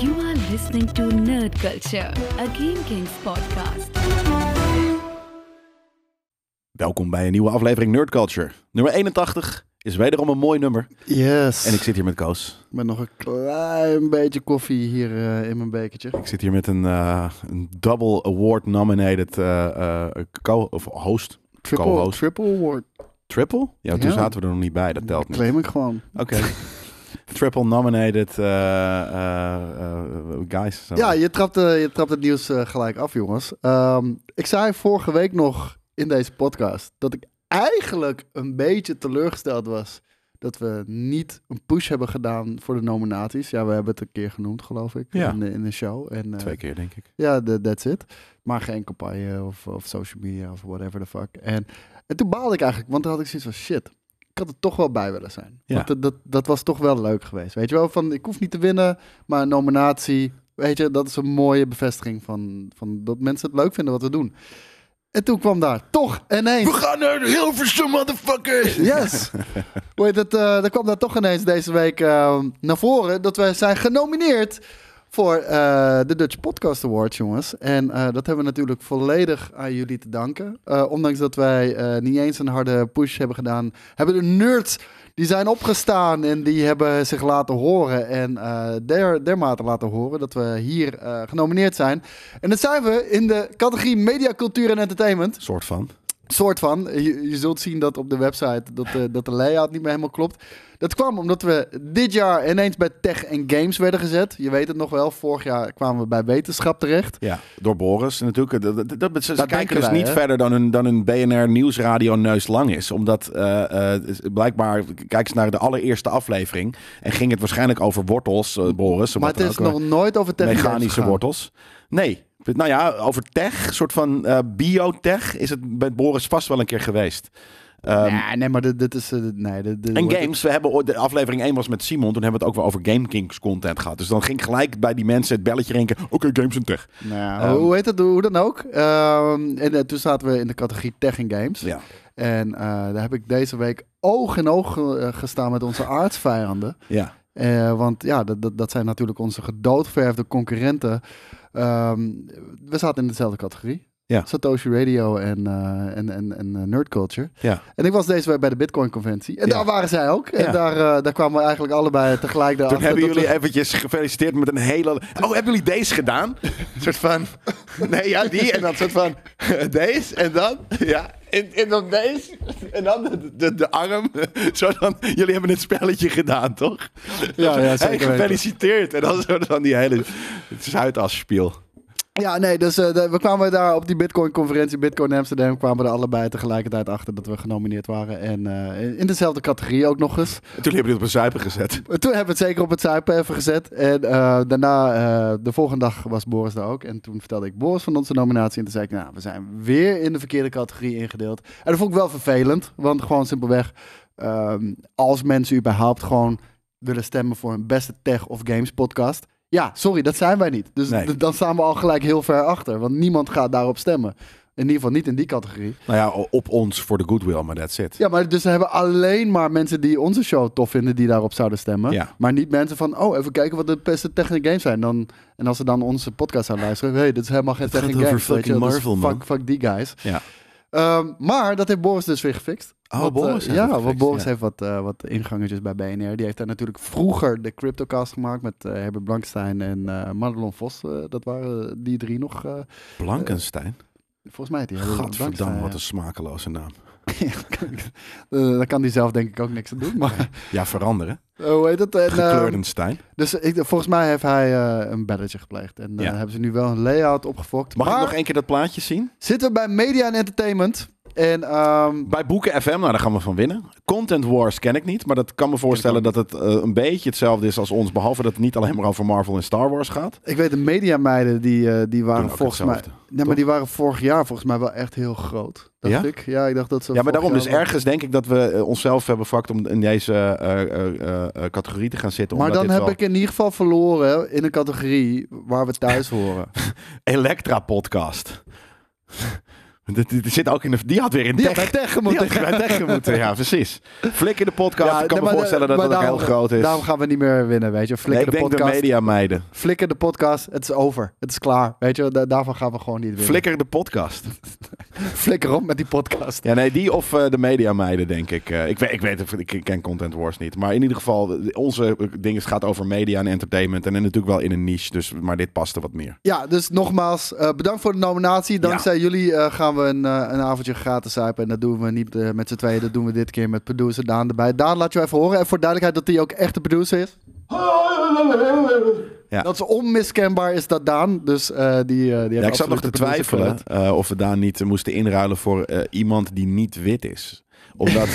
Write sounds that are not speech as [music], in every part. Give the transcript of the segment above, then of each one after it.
You are listening to Nerd Culture, a Game Kings podcast. Welkom bij een nieuwe aflevering Nerd Culture. Nummer 81 is wederom een mooi nummer. Yes. En ik zit hier met Koos. Met nog een klein beetje koffie hier eh, in mijn bekertje. Ik zit hier met een, eh, een double award nominated eh, eh, co- of host. Triple, co-host. triple award. Triple? Ja, toen Ja. zaten we er nog niet bij. Dat telt niet. Claim ik gewoon. Oké. [laughs] Triple nominated eh, eh, eh, guys. Ja, je trapt, je trapt het nieuws gelijk af, jongens. Ehm, ik zei vorige week nog in deze podcast dat ik eigenlijk een beetje teleurgesteld was dat we niet een push hebben gedaan voor de nominaties. Ja, we hebben het een keer genoemd, geloof ik, Ja. in, de, in de show. En, Twee keer, denk ik. Ja, that's it. Maar geen campagne of, of social media of whatever the fuck. En, en toen baalde ik eigenlijk, want toen had ik zoiets van shit. Ik had er toch wel bij willen zijn. Ja. Want dat, dat, dat was toch wel leuk geweest. Weet je wel, van ik hoef niet te winnen, maar een nominatie. Weet je, dat is een mooie bevestiging van, van dat mensen het leuk vinden wat we doen. En toen kwam daar toch ineens. gaan naar Hilversum, motherfuckers! Yes! [laughs] Heet het? eh er kwam daar toch ineens deze week eh, naar voren dat wij zijn genomineerd voor eh, de Dutch Podcast Awards, jongens. En eh, dat hebben we natuurlijk volledig aan jullie te danken. Eh, ondanks dat wij niet eens een harde push hebben gedaan, hebben de nerds die zijn opgestaan en die hebben zich laten horen en der, dermate laten horen dat we hier genomineerd zijn. En dat zijn we in de categorie Media, Cultuur en Entertainment Soort van. Soort van. Je, je zult zien dat op de website dat de, dat de layout niet meer helemaal klopt. Dat kwam omdat we dit jaar ineens bij tech en games werden gezet. Je weet het nog wel, vorig jaar kwamen we bij wetenschap terecht. Ja, door Boris natuurlijk. Dat, dat, dat- ze kijken dus wij, niet hè? verder dan een, dan een BNR Nieuwsradio neus lang is. Omdat eh, eh, blijkbaar, kijk eens naar de allereerste aflevering. En ging het waarschijnlijk over wortels, eh, Boris. Maar het is nog nooit over tech en games mechanische wortels. Nee. Nou ja, over tech, soort van eh, biotech, is het bij Boris vast wel een keer geweest. Ehm, nee, nee, maar dit, dit is... eh, nee, dit, dit en games, we hebben ooit- de aflevering 1 was met Simon, toen hebben we het ook wel over Game Kings content gehad. Dus dan ging gelijk bij die mensen het belletje rinken, oké, games en tech. Nou, Ehm, hoe heet het? Hoe dan ook. Ehm, en eh, toen zaten we in de categorie tech en games. Ja. En daar heb ik deze week oog in oog gestaan met onze aardsvijanden. Ja. Want ja, dat, dat, dat zijn natuurlijk onze gedoodverfde concurrenten. Ehm, we zaten in dezelfde categorie. Ja. Satoshi Radio en, eh, en, en, en eh, Nerd Culture. Ja. En ik was deze week bij de Bitcoin Conventie. En Ja. daar waren zij ook. En Ja. daar, eh, daar kwamen we eigenlijk allebei tegelijk Toen hebben jullie we- eventjes gefeliciteerd met een hele... Oh, hebben jullie deze gedaan? [laughs] Een soort van... Nee, ja, die. En dan een soort van... [laughs] Deze en dan... Ja. En, en dan deze. En dan de, de, de arm. [laughs] Zo dan... Jullie hebben het spelletje gedaan, toch? Ja, ja, Hey, zeker weten. gefeliciteerd. En dan zo dan die hele... Zuidas-spiel. Ja, nee, dus de- we kwamen daar op die Bitcoin-conferentie, Bitcoin Amsterdam, kwamen we er allebei tegelijkertijd achter dat we genomineerd waren. En eh, in dezelfde categorie ook nog eens. En toen hebben jullie het op een zuipen gezet. Toen hebben we het zeker op het zuipen even gezet. En eh, daarna, de volgende dag was Boris daar ook. En toen vertelde ik Boris van onze nominatie. En toen zei ik, nou, we zijn weer in de verkeerde categorie ingedeeld. En dat vond ik wel vervelend. Want gewoon simpelweg, ehm, als mensen überhaupt gewoon willen stemmen voor een beste tech of games podcast. Ja, sorry, dat zijn wij niet. Dus Nee. dan staan we al gelijk heel ver achter. Want niemand gaat daarop stemmen. In ieder geval niet in die categorie. Nou ja, op ons voor de goodwill, maar that's it. Ja, maar dus we hebben alleen maar mensen die onze show tof vinden, die daarop zouden stemmen. Ja. Maar niet mensen van, oh, even kijken wat de beste technische games zijn. Dan, en als ze dan onze podcast zouden luisteren, hé, hey, dit is helemaal geen technische over games. fucking Dus Marvel, fuck, fuck die guys. Ja. Ehm, maar dat heeft Boris dus weer gefixt. Oh, Boris eh, heeft ja, gefixt, Boris ja. heeft wat, eh, wat ingangetjes bij BNR. Die heeft daar natuurlijk vroeger de CryptoCast gemaakt met eh, Herbert Blankstein en Madelon Vos. dat waren die drie nog. Blankenstein. volgens mij die Gadverdamme, wat een smakeloze naam. [laughs] ja. Daar kan hij zelf denk ik ook niks aan doen. Maar Ja, veranderen. [laughs] hoe heet? En, Gekleurdenstein. Dus ik, volgens mij heeft hij een belletje gepleegd. En Ja. hebben ze nu wel een layout opgefokt. Mag maar ik nog één keer dat plaatje zien? zitten we bij Media en Entertainment. En ehm, Bij Boeken FM, nou daar gaan we van winnen. Content Wars ken ik niet, maar dat kan me voorstellen dat het eh, een beetje hetzelfde is als ons. Behalve dat het niet alleen maar over Marvel en Star Wars gaat. ik weet de mediameiden die, eh, die waren volgens mij... Nee, maar die waren vorig jaar volgens mij wel echt heel groot. Dacht Ja? ik. Ja, ik dacht dat ze Ja, maar daarom, dus ergens denk ik dat we eh, onszelf hebben vakt om in deze categorie te gaan zitten. Maar dan heb wel- ik in ieder geval verloren in een categorie waar we thuis horen. [laughs] Elektra podcast. Dat- Die, zit ook in de, die had weer in Die had tech. bij tech Die moeten. had bij tech moeten, ja, [laughs] precies. Flik in de podcast. ik kan nee, me voorstellen dat maar dat ook heel groot is. Daarom gaan we niet meer winnen, weet je. Flikker ik de denk de podcast. media meiden. Flikker de podcast. Het is over. Het is klaar. Weet je, da- daarvan gaan we gewoon niet winnen. Flikker de podcast. [laughs] Flikker op met die podcast. Ja, nee, die of eh, de media meiden, denk ik. Eh, ik, weet, ik weet, het, ik ken Content Wars niet. Maar in ieder geval, onze ding gaat over media en entertainment. En natuurlijk wel in een niche. Dus, maar dit past er wat meer. Ja, dus nogmaals, eh, bedankt voor de nominatie. Dankzij jullie eh, gaan we een, eh, een avondje gratis zuipen. En dat doen we niet eh, met z'n tweeën. Dat doen we dit keer met producer Daan erbij. Daan, laat je even horen. En voor duidelijkheid dat hij ook echt de producer is. Ja. Dat is onmiskenbaar, is dat Daan. Dus eh, die, die Ja, ik zat nog te twijfelen of we daar niet moesten inruilen voor iemand die niet wit is. Omdat,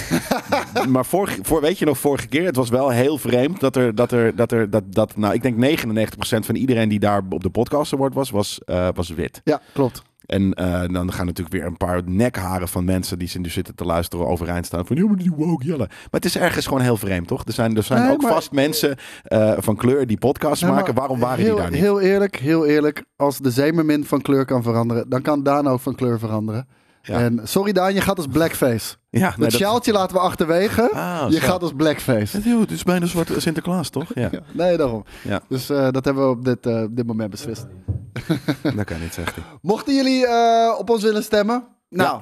[laughs] maar vorige, voor, weet je nog, vorige keer, het was wel heel vreemd dat er, dat er, dat er, dat, dat, nou, ik denk 99% van iedereen die daar op de podcast award was, was, was wit. Ja, klopt. En eh, dan gaan natuurlijk weer een paar nekharen van mensen die nu zitten te luisteren overeind staan. Van, ja, maar die woke jellen. Maar het is ergens gewoon heel vreemd, toch? Er zijn, er zijn Nee, ook maar- vast mensen eh, van kleur die podcasts Nee, maken. Waarom waren heel, die daar niet? Heel eerlijk, heel eerlijk. Als de zeemermin van kleur kan veranderen, dan kan Daan ook van kleur veranderen. Ja. En sorry Daan, je gaat als blackface. ja, Het nee, dat- sjaaltje laten we achterwege. Ah, je zo. gaat als blackface. Het, is bijna een soort Sinterklaas, toch? [laughs] Ja, nee, daarom. Dus eh, dat hebben we op dit, eh, dit moment beslist. [laughs] dat kan niet, zegt hij. Mochten jullie eh, op ons willen stemmen, nou,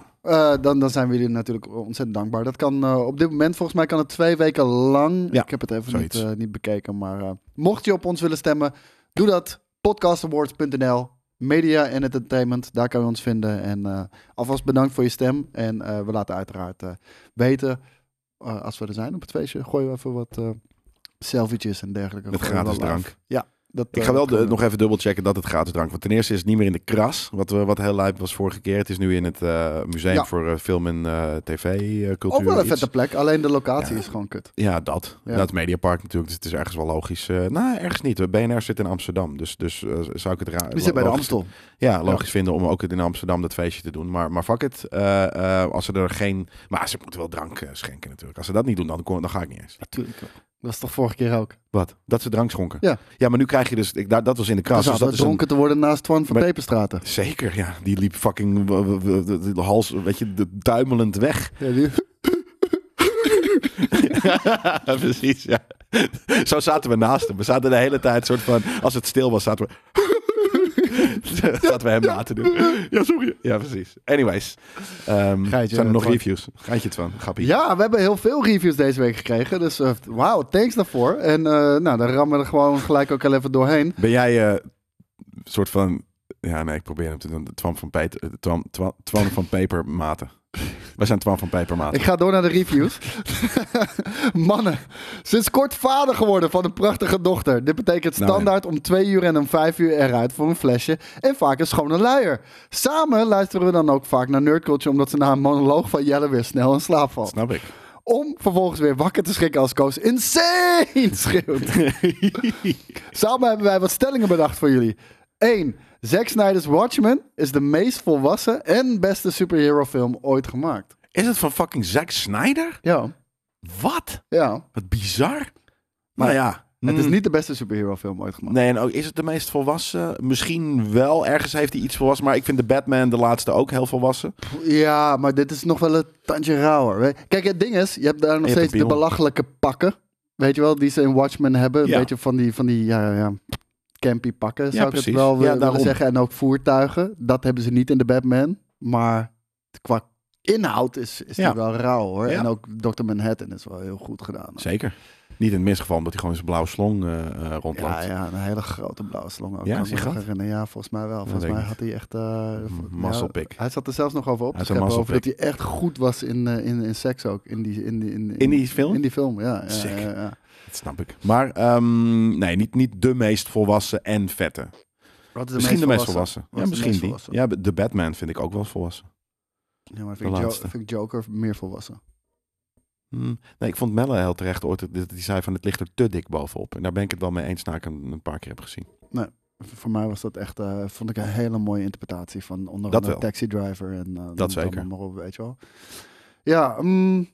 dan, dan zijn we jullie natuurlijk ontzettend dankbaar. Dat kan op dit moment, volgens mij kan het twee weken lang. Ja, ik heb het even niet, niet bekeken, maar mocht je op ons willen stemmen, doe dat. Podcastawards.nl, media en entertainment, daar kan je ons vinden. En eh, alvast bedankt voor je stem. En eh, we laten uiteraard eh, weten, als we er zijn op het feestje, gooien we even wat selfietjes en dergelijke. Met gratis drank. Ja. Dat, Ik eh, ga wel dat de- kan nog even dubbelchecken dat het gratis drank. Want ten eerste is het niet meer in de kras. Wat, we- wat heel lijp was vorige keer. Het is nu in het eh, museum Ja. voor eh, film en eh, tv-cultuur. Ook wel een vette plek, alleen de locatie Ja. is gewoon kut. Ja, dat. Ja. Het Mediapark natuurlijk. Dus het is ergens wel logisch. eh nou, ergens niet. BNR zit in Amsterdam. Dus, dus eh, zou ik het raar... Die zit bij de Amstel. Ja, logisch vinden om ook in Amsterdam dat feestje te doen. Maar, maar fuck it. Eh, eh, als ze er geen... Maar ze moeten wel drank eh, schenken natuurlijk. Als ze dat niet doen, dan, dan ga ik niet eens. Natuurlijk wel. Dat was toch vorige keer ook? Wat? Dat ze drank schonken? Ja. Ja, maar nu krijg je dus... Ik, daar- dat was in de kras. Dus zaten dat is een- dronken te worden naast Twan van Maar- Peperstraten. Zeker, ja. Die liep fucking de hals, weet je, de, duimelend weg. Ja, die- [laughs] Ja, precies, ja. Zo zaten we naast hem. We zaten de hele tijd soort van, als het stil was, zaten we... [laughs] zaten we hem na te doen. Ja, sorry. Ja, precies. Anyways. Ehm, Geitje, zijn er nog Twan. reviews? Gaatje het van, grappie. ja, we hebben heel veel reviews deze week gekregen. Dus eh, wauw, thanks daarvoor. En eh, nou, dan rammen we er gewoon gelijk ook al even doorheen. Ben jij een soort van... Ja, nee, ik probeer hem te doen. Twan van, Peter, Twan, Twan, Twan van Pepermaten. Wij zijn Twan van Pepermaten. Ik ga door naar de reviews. [laughs] Mannen, sinds kort vader geworden van een prachtige dochter. Dit betekent Nou, standaard om twee uur en om vijf uur eruit voor een flesje. En vaak een schone luier. Samen luisteren we dan ook vaak naar Nerdculture... omdat ze na een monoloog van Jelle weer snel in slaap valt. Snap ik. Om vervolgens weer wakker te schrikken als Koos insane schreeuwt. [laughs] Samen hebben wij wat stellingen bedacht voor jullie. 1. Zack Snyder's Watchmen is de meest volwassen en beste superhero film ooit gemaakt. Is het van fucking Zack Snyder? Ja, Wat? ja. Wat bizar. Maar nou ja. Het is mm, niet de beste superhero film ooit gemaakt. Nee, en ook, is het de meest volwassen? Misschien wel. Ergens heeft hij iets volwassen. Maar ik vind de Batman, de laatste, ook heel volwassen. Ja, maar dit is nog wel een tandje rauwer. Kijk, het ding is, je hebt daar nog Je steeds de belachelijke pakken. Weet je wel, die ze in Watchmen hebben. Een Ja. beetje van die, van die ja, ja, campy pakken, zou ik precies. het wel Ja, willen zeggen. En ook voertuigen. Dat hebben ze niet in de Batman. Maar qua inhoud is, is Ja. die wel rauw hoor. Ja. En ook Dr. Manhattan is wel heel goed gedaan. Zeker. Niet in het minste geval omdat hij gewoon zijn blauwe slong eh, eh, Ja, ja, een hele grote blauwe slong ook. Ja, kan is ik herinneren. Ja, volgens mij wel. Volgens ik mij had hij echt... eh, M- muscle ja, pick. Hij zat er zelfs nog over op te Hij muscle Over dat hij echt goed was in, eh, in, in seks ook. In die, in die, in, In die film? In die film, ja. ja, Sick. ja, ja. Dat snap ik. Maar ehm, nee, niet, niet de meest volwassen en vette. Wat is misschien de meest volwassen. Ja, misschien die. volwassen? Ja, de Batman vind ik ook wel volwassen. Ja, maar vind ik, jo vind ik Joker meer volwassen. Hm. Nee, ik vond Melle heel terecht ooit. dat Die zei van het ligt er te dik bovenop. En daar ben ik het wel mee eens na ik hem een paar keer heb gezien. V- Voor mij was dat echt, eh, vond ik een hele mooie interpretatie van onder andere. Taxi Driver en noem Dat zeker. maar op, weet je wel. Ja, mm,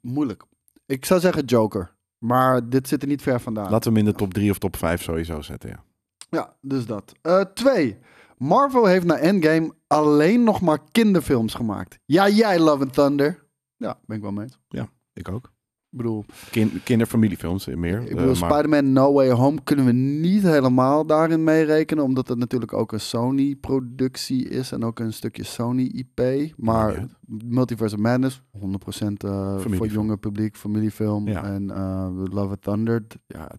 moeilijk. Ik zou zeggen Joker. Maar dit zit er niet ver vandaan. Laten we hem in de top 3 of top 5 sowieso zetten, ja. Ja, dus dat. Eh, twee. Marvel heeft na Endgame alleen nog maar kinderfilms gemaakt. Ja, jij Love and Thunder. Ja, ben ik wel mee eens. Ik ook. Ik bedoel, Kin kinderfamiliefilms eh, meer. ik eh, bedoel maar- Spider-Man No Way Home kunnen we niet helemaal daarin meerekenen. Omdat het natuurlijk ook een Sony-productie is. En ook een stukje Sony-IP. Maar. Multiverse of Madness, 100% eh voor jonge publiek, familiefilm. Ja. En eh, Love and Thunder, ja,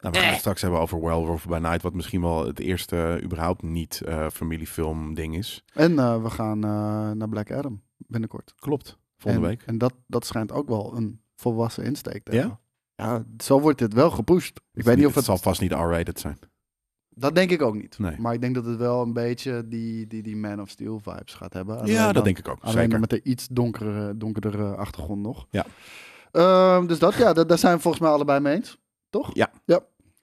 Nou, we gaan het straks hebben over Werewolf by Night, wat misschien wel het eerste überhaupt niet eh, familiefilm ding is. En eh, we gaan eh, naar Black Adam binnenkort. Klopt. Volgende en, week. En dat, dat schijnt ook wel een volwassen insteek te Ja? hebben. Ja, zo wordt dit wel gepusht. Ik Het weet niet of het het... zal vast niet R-rated zijn. Dat denk ik ook niet. Nee. Maar ik denk dat het wel een beetje die, die, die Man of Steel vibes gaat hebben. Alleen ja, dan- dat denk ik ook. Alleen Zeker. met een iets donkere, donkerdere achtergrond nog. Ja. Ehm, dus dat, ja, da- daar zijn we volgens mij allebei mee eens. Toch? Ja. ja.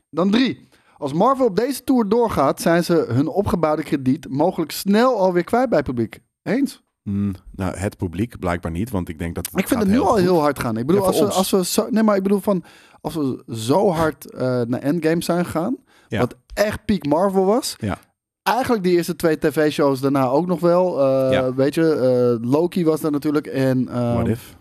Dan drie. Als Marvel op deze tour doorgaat, zijn ze hun opgebouwde krediet mogelijk snel alweer kwijt bij het publiek. Eens? Hmm, nou, het publiek blijkbaar niet, want ik denk dat het Ik vind het nu al goed. heel hard gaan. Ik bedoel, Ja, als, we, ons. als we zo, nee, maar ik bedoel van, als we zo hard eh, naar Endgame zijn gegaan, Ja. wat echt peak Marvel was. Ja. Eigenlijk die eerste twee tv-shows daarna ook nog wel. Ja. Weet je, eh, Loki was daar natuurlijk en eh, What if?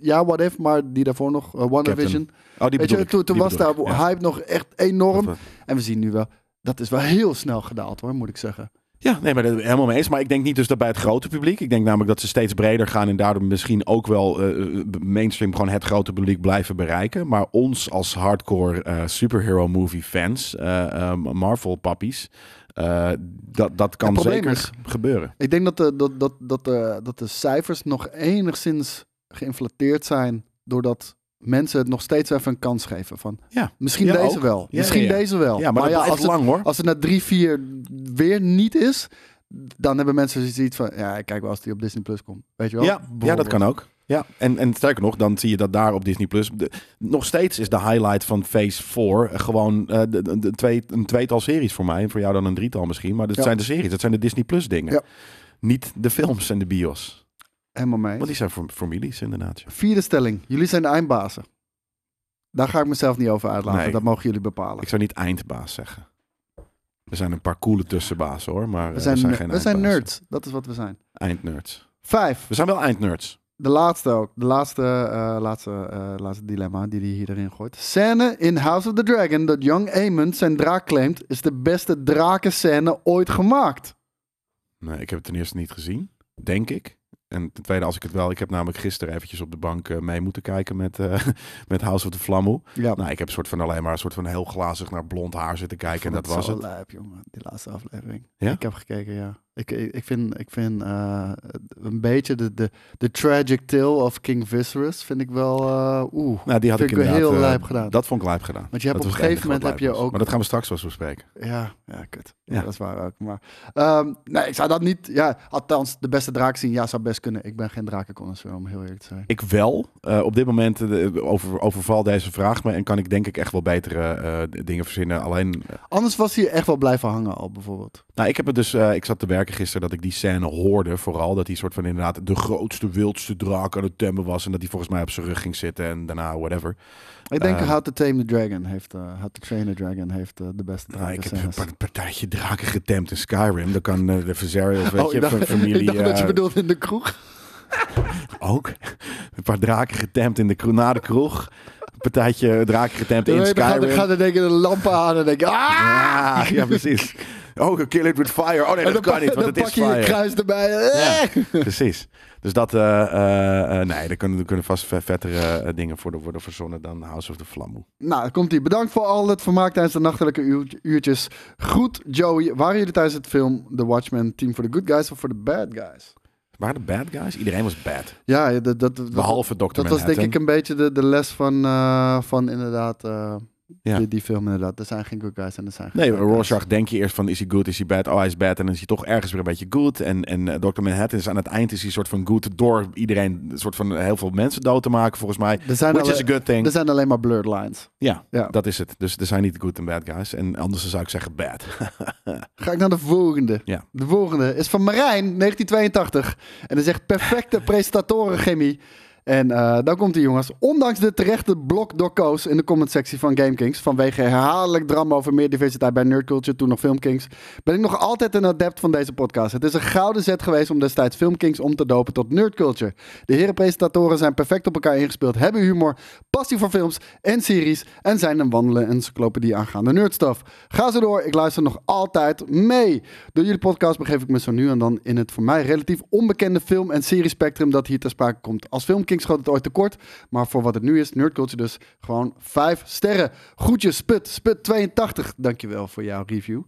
ja, What If, maar die daarvoor nog, uh, WandaVision. Oh, die Weet je, toen, was daar hype nog echt enorm. En we zien nu wel, dat is wel heel snel gedaald hoor, moet ik zeggen. Ja, nee, maar dat helemaal mee eens. Maar ik denk niet dus dat bij het grote publiek. Ik denk namelijk dat ze steeds breder gaan en daardoor misschien ook wel eh, mainstream gewoon het grote publiek blijven bereiken. Maar ons als hardcore eh, superhero movie fans, eh, eh, Marvel pappies, eh, dat, dat kan zeker is- gebeuren. Ik denk dat de, dat, dat, dat, de, dat de cijfers nog enigszins geïnflateerd zijn. Doordat mensen het nog steeds even een kans geven. Van, Ja. misschien Ja, deze ook. wel. Ja, misschien ja, deze wel. Maar, ja, als, het, lang hoor. als het na drie, vier weer niet is. Dan hebben mensen zoiets van. Ja, kijk wel als die op Disney Plus komt. Weet je wel? Ja, ja, dat kan ook. Ja, en, en sterker nog, dan zie je dat daar op Disney Plus. nog steeds is de highlight van Phase 4 gewoon eh, de, de, de twee, een tweetal series voor mij. En voor jou dan een drietal misschien. Maar dat zijn de series, dat zijn de Disney Plus dingen. Niet de films en de bios. Helemaal mee. Want die zijn voor families inderdaad. ja. Vierde stelling. Jullie zijn de eindbazen. Daar ga ik mezelf niet over uitlaten. Nee. Dat mogen jullie bepalen. Ik zou niet eindbaas zeggen. We zijn een paar coole tussenbazen hoor, maar We eh, zijn, we zijn we geen zijn nerds. Dat is wat we zijn. Eindnerds. Vijf. We zijn wel eindnerds. De laatste ook. De laatste, eh, laatste, eh, laatste dilemma die hij hier erin gooit. Scène in House of the Dragon dat Young Aemon zijn draak claimt... is de beste drakenscène ooit gemaakt. Nee, ik heb het ten eerste niet gezien, denk ik. En ten tweede, als ik het wel... Ik heb namelijk gisteren eventjes op de bank eh, mee moeten kijken met, eh, [laughs] met House of the Flammo. Ja, Nou, ik heb een soort van alleen maar een soort van heel glazig naar blond haar zitten kijken. En dat was het. lijp, jongen, die laatste aflevering. Ja? Ik heb gekeken, ja. Ik, ik, vind, ik vind eh, een beetje de, de, de tragic tale of King Viserys... vind ik wel... eh, Oeh. Nou, die had ik heel eh, lijp gedaan. Dat vond ik lijp gedaan. Want je hebt Dat op een gegeven moment heb je ook... Maar dat gaan we straks wel eens bespreken. Ja, ja, kut. Ja, Ja. dat is waar ook. Maar, ehm, nee, ik zou dat niet... Ja, althans, de beste draak zien, ja, zou best kunnen. Ik ben geen drakenconnoisseur, om heel eerlijk te zijn. Ik wel. Op dit moment over, overval deze vraag me en kan ik denk ik echt wel betere dingen verzinnen. Alleen, Anders was hij echt wel blijven hangen al, bijvoorbeeld. nou, ik heb het dus, ik zat te werken gisteren dat ik die scène hoorde vooral. Dat hij soort van inderdaad de grootste, wildste draak aan het temmen was. En dat hij volgens mij op zijn rug ging zitten en daarna whatever. Ik denk Ehm. How to Tame the Dragon heeft... eh How to Train the Dragon heeft eh, de beste Nou, ik heb een partijtje draken getemd in Skyrim. Dan kan eh, de Viserials, [laughs] weet Oh, je, dacht, van familie... ik dacht dat je bedoelde in de kroeg. [laughs] Ook. Een paar draken getemd in de, na de kroeg. Een partijtje draken getemd in Dan gaat, Skyrim. gaat er denk ik de lampen aan en denk ik... Ah! Ja, ja, precies. Oh, kill it with fire. Oh nee, dat dan, kan niet, want dan het pak is je je fire. kruis erbij. Ja. Eh! Precies. Dus dat, eh, eh, nee, er kunnen, er kunnen vast ve- vettere dingen voor de, worden verzonnen dan House of the Flammu. Nou, dan komt ie. Bedankt voor al het vermaak tijdens de nachtelijke uur- uurtjes. Goed, Joey. Waren jullie tijdens het film The Watchmen team voor de good guys of voor de bad guys? Waren de bad guys? Iedereen was bad. Ja, dat, dat, Behalve Dr. dat was Manhattan. denk ik een beetje de, de les van, van inderdaad Ja. die, die film inderdaad. Er zijn geen good guys en er zijn geen Nee. Rorschach denk je eerst van is hij good, is hij bad? Oh, hij is bad. En dan is hij toch ergens weer een beetje good. En, en eh, Dr. Manhattan is aan het eind is hij soort van good door iedereen, een soort van heel veel mensen dood te maken volgens mij. Er zijn, Which is a good thing. er zijn alleen maar blurred lines. Ja, Ja. dat is het. Dus er zijn niet good en bad guys. En anders zou ik zeggen bad. [laughs] Ga ik naar de volgende. Ja. De volgende is van Marijn, 1982. En hij zegt perfecte [laughs] presentatorenchemie. En eh, dan komt hij, jongens. Ondanks de terechte blok door Koos in de commentsectie van GameKings, vanwege herhaaldelijk drama over meer diversiteit bij Nerdculture, toen nog Filmkings, ben ik nog altijd een adept van deze podcast. Het is een gouden zet geweest om destijds Filmkings om te dopen tot Nerdculture. De heren presentatoren zijn perfect op elkaar ingespeeld, hebben humor, passie voor films en series en zijn een wandelende encyclopedie aangaande nerdstuff. Ga zo door, ik luister nog altijd mee. Door jullie podcast begeef ik me zo nu en dan in het voor mij relatief onbekende film- en seriespectrum dat hier ter sprake komt. Als Filmkings schoot het ooit tekort, maar voor wat het nu is, Nerdculture dus gewoon 5 sterren. Groetjes, Sput, Sput82, dankjewel voor jouw review.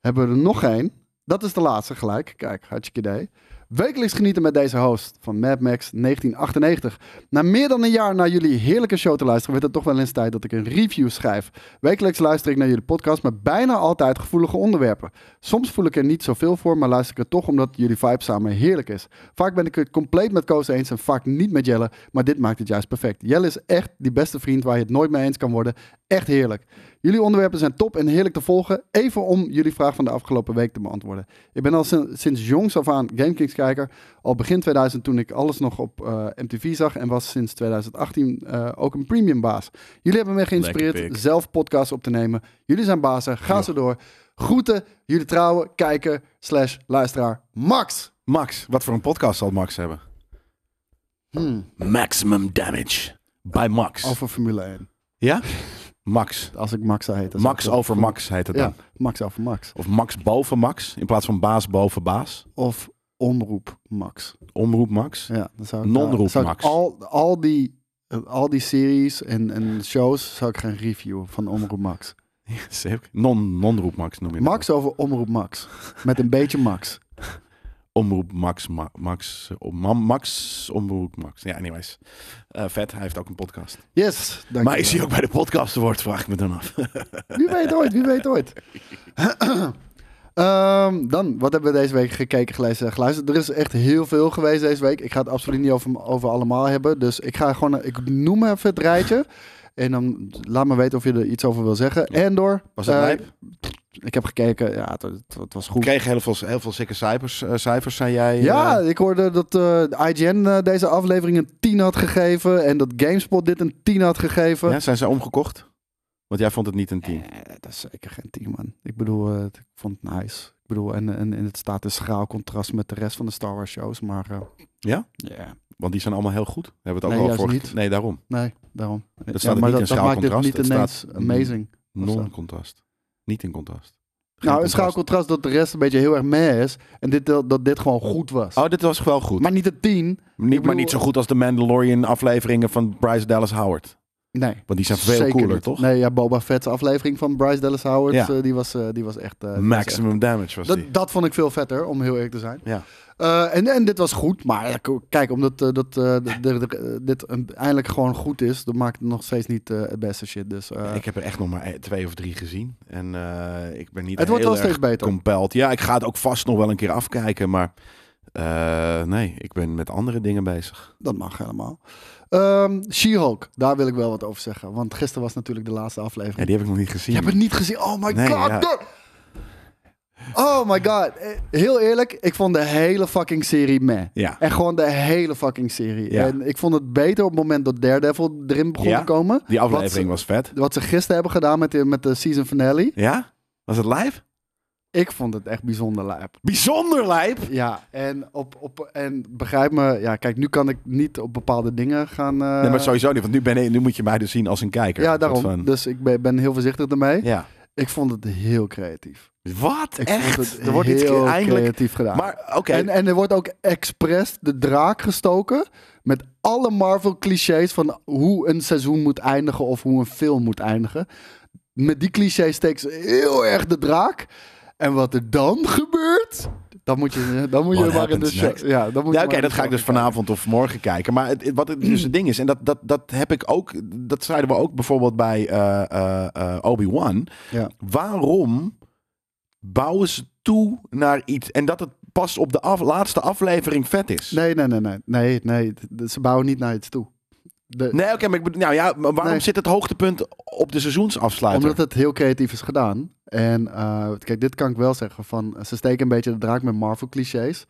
Hebben we er nog één? Dat is de laatste gelijk. Kijk, hartstikke idee. Wekelijks genieten met deze host van Mad Max 1998. Na meer dan een jaar naar jullie heerlijke show te luisteren, werd het toch wel eens tijd dat ik een review schrijf. Wekelijks luister ik naar jullie podcast met bijna altijd gevoelige onderwerpen. Soms voel ik er niet zoveel voor, maar luister ik er toch omdat jullie vibe samen heerlijk is. Vaak ben ik het compleet met Koos eens en vaak niet met Jelle, maar dit maakt het juist perfect. Jelle is echt die beste vriend waar je het nooit mee eens kan worden. Echt heerlijk. Jullie onderwerpen zijn top en heerlijk te volgen. Even om jullie vraag van de afgelopen week te beantwoorden. Ik ben al sin- sinds jongs af aan GameKings kijker. Al begin 2000 toen ik alles nog op eh, MTV zag. En was sinds 2018 eh, ook een premium baas. Jullie hebben me geïnspireerd zelf podcasts op te nemen. Jullie zijn bazen. Ga zo door. Groeten, jullie trouwen, kijker, slash luisteraar, Max. Max, wat voor een podcast zal Max hebben? Hmm, Maximum Damage. Bij Max. over Formule 1. Ja? Max. Als ik Max zou heten. zou Max over. Max heet het dan. Ja, Max over Max. Of Max boven Max, in plaats van baas boven baas. Of omroep Max. Omroep Max. Ja, dan zou ik, zou ik Max. Al, al, die, eh, al die series en, en shows zou ik gaan reviewen van Omroep Max. [laughs] Zeker. Non, non-roep Max noem je dat. Max over Omroep Max. Met een beetje Max. Omroep Max. Ma- Max. om- Ma- Max. Omroep Max. Ja, anyways. Eh, vet, hij heeft ook een podcast. Yes, dank maar is hij ook bij de podcast woord, vraag ik me dan af. [laughs] Wie weet ooit, wie weet ooit. [laughs] Ehm, dan, wat hebben we deze week gekeken, gelezen en geluisterd? Er is echt heel veel geweest deze week. Ik ga het absoluut niet over, over allemaal hebben. Dus ik ga gewoon, ik noem even het rijtje. En dan laat me weten of je er iets over wil zeggen. Endor. Was het eh, lijp? Ik heb gekeken, ja, het, het- het was goed. Kreeg heel veel, heel veel cijfers, eh, cijfers, zei jij. Ja, eh, ik hoorde dat IGN deze aflevering een 10 had gegeven. En dat GameSpot dit een 10 had gegeven. ja, zijn ze omgekocht? Want jij vond het niet een 10. Eh, dat is zeker geen 10, man. Ik bedoel, ik vond het nice. Ik bedoel, en, en, en het staat in schraal contrast met de rest van de Star Wars shows. Maar Ja? ja, Want die zijn allemaal heel goed. We hebben het ook Nee, al vorige niet. Nee, daarom. nee, daarom. staat ja, er maar niet dat, in dat maakt dit schaalcontrast. niet ineens staat- amazing. Non-contrast. Niet in contrast. Geen Nou, een contrast. schaalcontrast dat de rest een beetje heel erg meh is. En dit, dat, dat dit gewoon goed was. Oh, dit was wel goed. Maar niet een 10. niet, bedoel- maar niet zo goed als de Mandalorian afleveringen van Bryce Dallas Howard. Nee. Want die zijn veel cooler, niet. toch? Nee, ja, Boba Fett's aflevering van Bryce Dallas Howard, Ja. eh, die, was, eh, die was echt... eh, die was echt Maximum damage was die. Dat, dat vond ik veel vetter, om heel eerlijk te zijn. Ja. Eh, en, en dit was goed, maar ja, kijk, omdat eh, dat, eh, de- de- de- dit eindelijk gewoon goed is, dat maakt het nog steeds niet het beste shit. Dus, ik heb er echt nog maar e- twee of drie gezien. En ik ben niet Het wordt wel steeds beter. compelled. Ja, ik ga het ook vast nog wel een keer afkijken. Maar nee, ik ben met andere dingen bezig. dat mag helemaal. Ehm She-Hulk, daar wil ik wel wat over zeggen. Want gisteren was natuurlijk de laatste Ja, aflevering. die heb ik nog niet gezien. Je hebt het niet gezien? Oh my Nee, god! ja. Oh my god. Eh, Heel eerlijk, ik vond de hele fucking serie meh. Ja. En gewoon de hele fucking serie. Ja. En ik vond het beter op het moment dat Daredevil erin begon Ja? te komen. Die aflevering ze- was vet. Wat ze gisteren hebben gedaan met de, met de season finale. Ja? Was het live? Ik vond het echt bijzonder lijp. Bijzonder lijp. Ja, en, op, op, en begrijp me, ja, kijk, nu kan ik niet op bepaalde dingen gaan. eh, nee, maar sowieso niet. Want nu, ben ik, nu moet je mij dus zien als een kijker. Ja, daarom. van- Dus ik ben, ben heel voorzichtig ermee. Ja. Ik vond het heel creatief. Wat? Ik Echt? vond het er wordt iets heel eindelijk... creatief gedaan. Maar oké. En, en er wordt ook expres de draak gestoken met alle Marvel clichés van hoe een seizoen moet eindigen of hoe een film moet eindigen. Met die clichés steekt ze heel erg de draak. En wat er dan gebeurt, dan moet je, dan moet je What maar in de show. Ja, dan moet Ja, oké, dat ga ik dus vanavond of morgen kijken. Maar het, wat het dus het ding is, en dat, dat, dat heb ik ook, dat zeiden we ook bijvoorbeeld bij eh, eh, eh, Obi-Wan. Ja. Waarom bouwen ze toe naar iets en dat het pas op de af- laatste aflevering vet is? Nee, nee, nee, nee. Nee, nee. Ze bouwen niet naar iets toe. De, Nee, oké, maar ik bedoel, nou ja, maar waarom Nee. zit het hoogtepunt op de seizoensafsluiter? Omdat het heel creatief is gedaan. En eh, kijk, dit kan ik wel zeggen. Van, ze steken een beetje de draak met Marvel clichés.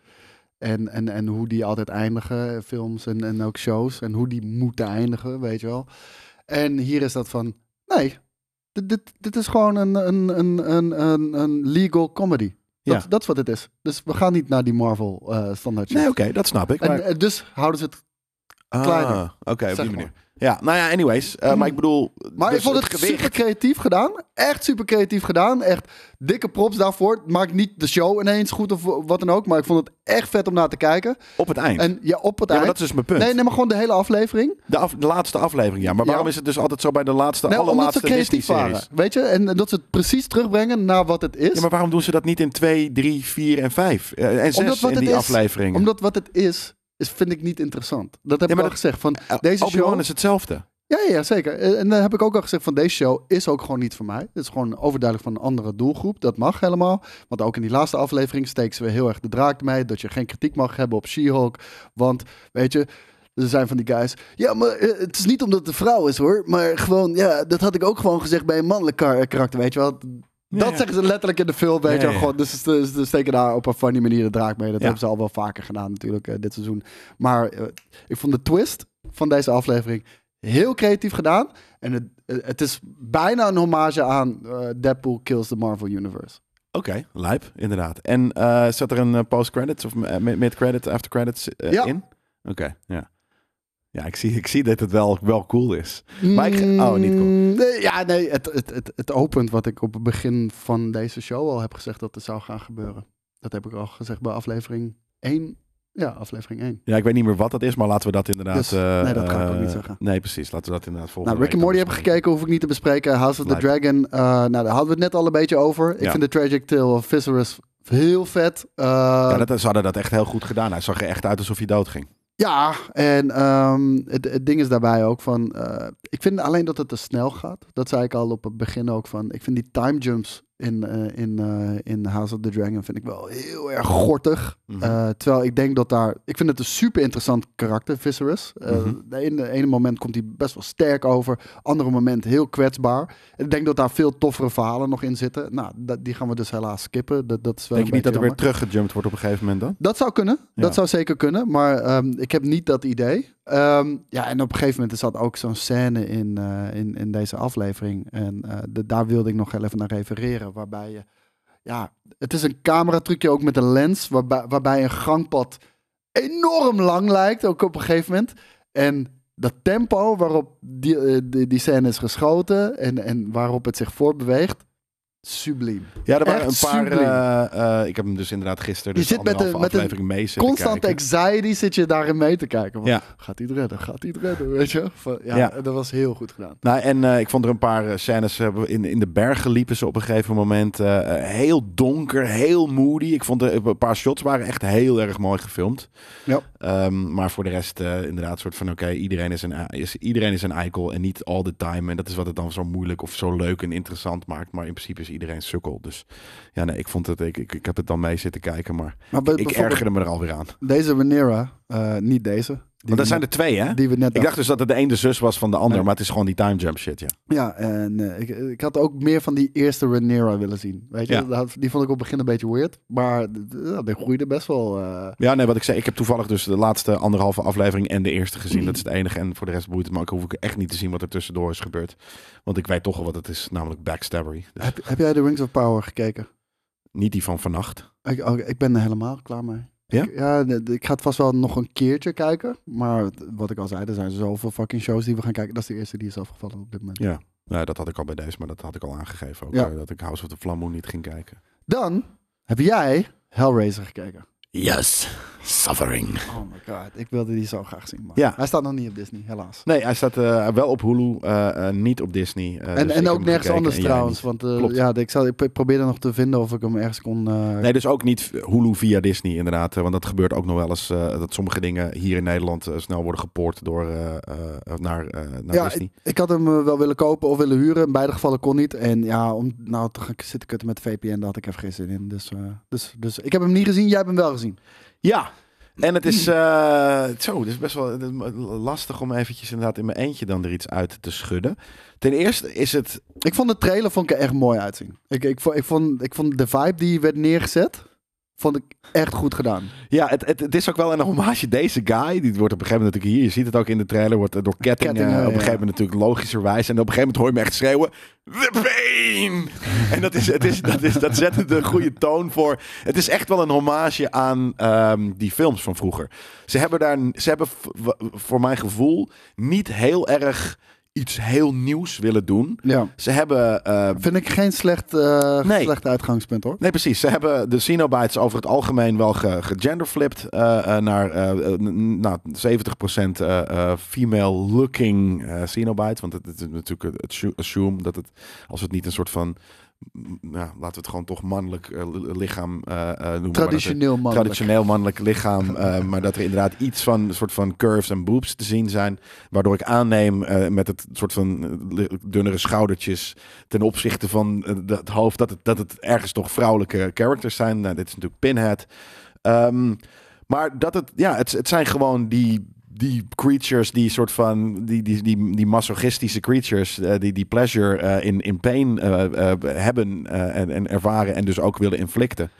En, en, en hoe die altijd eindigen, films en, en ook shows. En hoe die moeten eindigen, weet je wel. En hier is dat van, nee, dit, dit, dit is gewoon een, een, een, een, een, een legal comedy. Dat, Ja. dat is wat het is. Dus we gaan niet naar die Marvel eh standaard shit. Nee, oké, dat snap ik. Maar... En, dus houden ze het Ah, kleiner, Oké, op die manier. Ja, nou ja, anyways. eh, maar ik bedoel... Maar dus ik vond het, super creatief gedaan. Echt super creatief gedaan. Echt dikke props daarvoor. Het maakt niet de show ineens goed of wat dan ook. Maar ik vond het echt vet om naar te kijken. Op het eind. En ja, op het ja, eind. dat is dus mijn punt. Nee, nee, maar gewoon de hele aflevering. De, af- de laatste aflevering, ja. Maar waarom Ja. is het dus altijd zo bij de laatste, Nee, allerlaatste Disney-series? Weet je? En, en dat ze het precies terugbrengen naar wat het is. Ja, maar waarom doen ze dat niet in 2, 3, 4 en 5? en 6 Omdat wat in die afleveringen? Omdat wat het is, is vind ik niet interessant. Dat heb Ja, ik al gezegd. Van Eh, deze show... is hetzelfde. Ja, ja, zeker. En en dan heb ik ook al gezegd van deze show is ook gewoon niet voor mij. Het is gewoon overduidelijk van een andere doelgroep. Dat mag helemaal. Want ook in die laatste aflevering steken ze weer heel erg de draak mee. Dat je geen kritiek mag hebben op She-Hulk. Want, weet je, er zijn van die guys. Ja, maar eh, het is niet omdat het een vrouw is hoor. Maar gewoon, ja, dat had ik ook gewoon gezegd bij een mannelijk kar- karakter. Weet je wel. Dat ja. zeggen ze letterlijk in de film, weet je. Gewoon, dus ze, steken daar op een funny manier de draak mee. Dat hebben ze al wel vaker gedaan natuurlijk eh, dit seizoen. Maar eh, ik vond de twist van deze aflevering heel creatief gedaan. En het, het is bijna een hommage aan eh, Deadpool Kills the Marvel Universe. Oké, lijp, inderdaad. En eh, zat er een eh, post-credits of eh, mid- mid-credit, after-credits eh, Ja. in? Oké, ja. Ja, ik zie, ik zie dat het wel, wel cool is. Maar ik oh, niet cool. Mm, Nee, ja, nee, het, het, het, het opent wat ik op het begin van deze show al heb gezegd dat er zou gaan gebeuren. Dat heb ik al gezegd bij aflevering 1. Ja, aflevering 1. Ja, ik weet niet meer wat dat is, maar laten we dat inderdaad... Dus, nee, dat ga ik ook eh, niet zeggen. Nee, precies. Laten we dat inderdaad volgende Nou, Rick en Morty dan heb ik bespreken. gekeken, hoef ik niet te bespreken. House of the. Dragon, eh, nou, daar hadden we het net al een beetje over. Ik Ja. vind de Tragic Tale of Viserys heel vet. Eh, Ja, dat, ze hadden dat echt heel goed gedaan. Hij zag er echt uit alsof hij dood ging. Ja, en ehm, het, het ding is daarbij ook van... eh, ik vind alleen dat het te snel gaat. Dat zei ik al op het begin ook van... Ik vind die time jumps in, eh, in, eh, in House of the Dragon vind ik wel heel erg gortig. Mhm. Eh, terwijl ik denk dat daar... Ik vind het een super interessant karakter, Viserys. Mhm. de ene, ene moment komt hij best wel sterk over. Andere moment heel kwetsbaar. Ik denk dat daar veel toffere verhalen nog in zitten. Nou, dat, die gaan we dus helaas skippen. Dat, dat is wel Denk je niet dat er weer teruggejumpt wordt op een gegeven moment dan? Dat zou kunnen. Ja. Dat zou zeker kunnen. Maar ehm, ik heb niet dat idee. Ehm, ja, en op een gegeven moment zat ook zo'n scène in, eh, in, in deze aflevering. En eh, daar wilde ik nog heel even naar refereren. Waarbij je... Ja, het is een cameratrucje ook met een lens. Waarbij, waarbij een gangpad enorm lang lijkt. Ook op een gegeven moment. En dat tempo waarop die, eh, die, die scène is geschoten. En, en waarop het zich voortbeweegt. Subliem. Ja, er waren Echt een paar... eh, eh, ik heb hem dus inderdaad gisteren Je dus zit met met een aflevering mee zitten Constant kijken. anxiety zit je daarin mee te kijken. Van, Ja. Gaat hij het redden? Gaat hij het redden? Weet je? Van, ja, Ja. dat was heel goed gedaan. Nou, en eh, ik vond er een paar scènes in, in de bergen liepen ze op een gegeven moment. heel donker, heel moody. Ik vond er een paar shots waren echt heel erg mooi gefilmd. Ja. Ehm, maar voor de rest eh, inderdaad soort van oké, iedereen, is een, is, iedereen is een eikel en niet all the time. En dat is wat het dan zo moeilijk of zo leuk en interessant maakt. Maar in principe is iedereen sukkel. Dus ja, nee, ik vond het, ik, ik, ik heb het dan mee zitten kijken, maar ik bijvoorbeeld ergerde me er alweer aan. Deze Rhaenyra, eh, niet deze. Want dat zijn er twee, hè? Die we net Ik dacht dus dat het de een de zus was van de ander, Nee. maar het is gewoon die time jump shit, ja. Ja, en eh, ik, ik had ook meer van die eerste Rhaenyra willen zien. Weet je? Ja. Dat- Die vond ik op het begin een beetje weird. Maar d- d- ja, die groeide best wel. eh, Ja, nee, wat ik zei, ik heb toevallig dus de laatste anderhalve aflevering en de eerste gezien. Dat is het enige. En voor de rest boeit het me ook. hoef ik echt niet te zien wat er tussendoor is gebeurd. Want ik weet toch al wat het is, namelijk backstabbery. Dus heb, heb jij de Rings of Power gekeken? niet die van vannacht. Ik, oh, ik ben er helemaal klaar mee. Ja? Ik, ja, ik ga het vast wel nog een keertje kijken. Maar wat ik al zei, er zijn zoveel fucking shows die we gaan kijken. Dat is de eerste die is afgevallen op dit moment. Ja. Nou, dat had ik al bij deze, maar dat had ik al aangegeven ook. Ja. eh, dat ik House of the Flammoon niet ging kijken. Dan heb jij Hellraiser gekeken. Yes, suffering. Oh my god, ik wilde die zo graag zien. Maar Ja. Hij staat nog niet op Disney, helaas. Nee, hij staat eh, wel op Hulu, eh, eh, niet op Disney. en dus en ook nergens anders trouwens. Want ja, ik, zal, ik pro- probeerde nog te vinden of ik hem ergens kon... Nee, dus ook niet Hulu via Disney inderdaad. Want dat gebeurt ook nog wel eens. dat sommige dingen hier in Nederland snel worden gepoord door, naar, naar ja, Disney. ik, ik had hem wel willen kopen of willen huren. In beide gevallen kon niet. En ja, om nou te gaan zitten kutten met VPN, daar had ik even geen zin in. Dus, dus, dus ik heb hem niet gezien, jij hebt hem wel gezien. Ja, en het is eh, zo, het is best wel lastig om eventjes inderdaad in mijn eentje dan er iets uit te schudden. Ten eerste is het, Ik vond de trailer vond ik er echt mooi uitzien. Ik, ik, vond, ik vond de vibe die werd neergezet, Vond ik echt goed gedaan. Ja, het, het, het is ook wel een hommage. Deze guy, die wordt op een gegeven moment natuurlijk hier, je ziet het ook in de trailer, wordt door kettingen, Kettingen, op een gegeven moment natuurlijk logischerwijs. En op een gegeven moment hoor je me echt schreeuwen, The Pain! [laughs] En dat, is, het is, dat, is, dat zet de goede toon voor. Het is echt wel een hommage aan ehm, die films van vroeger. Ze hebben daar, ze hebben voor mijn gevoel niet heel erg iets heel nieuws willen doen. Ja. Ze hebben eh, Vind ik geen slecht, Nee. slecht uitgangspunt hoor. Nee, precies. Ze hebben de Cenobites over het algemeen wel ge- gegenderflipped eh, eh, naar eh, nou, 70% eh, eh, female-looking Cenobites. Want het, is natuurlijk het assu- assume dat het, als het niet een soort van, nou, laten we het gewoon toch mannelijk eh, li- lichaam eh, eh, noemen. Traditioneel mannelijk. Traditioneel mannelijk lichaam, maar dat er inderdaad iets van een soort van curves en boobs te zien zijn, waardoor ik aanneem met het soort van dunnere schoudertjes ten opzichte van het hoofd dat het, dat het ergens toch vrouwelijke characters zijn. Nou, dit is natuurlijk Pinhead. Ehm, maar dat het, ja, het, het zijn gewoon die, die creatures die soort van, die, die, die, die masochistische creatures, eh, die, die pleasure eh, in, in pain eh, hebben en, en ervaren en dus ook willen inflicten.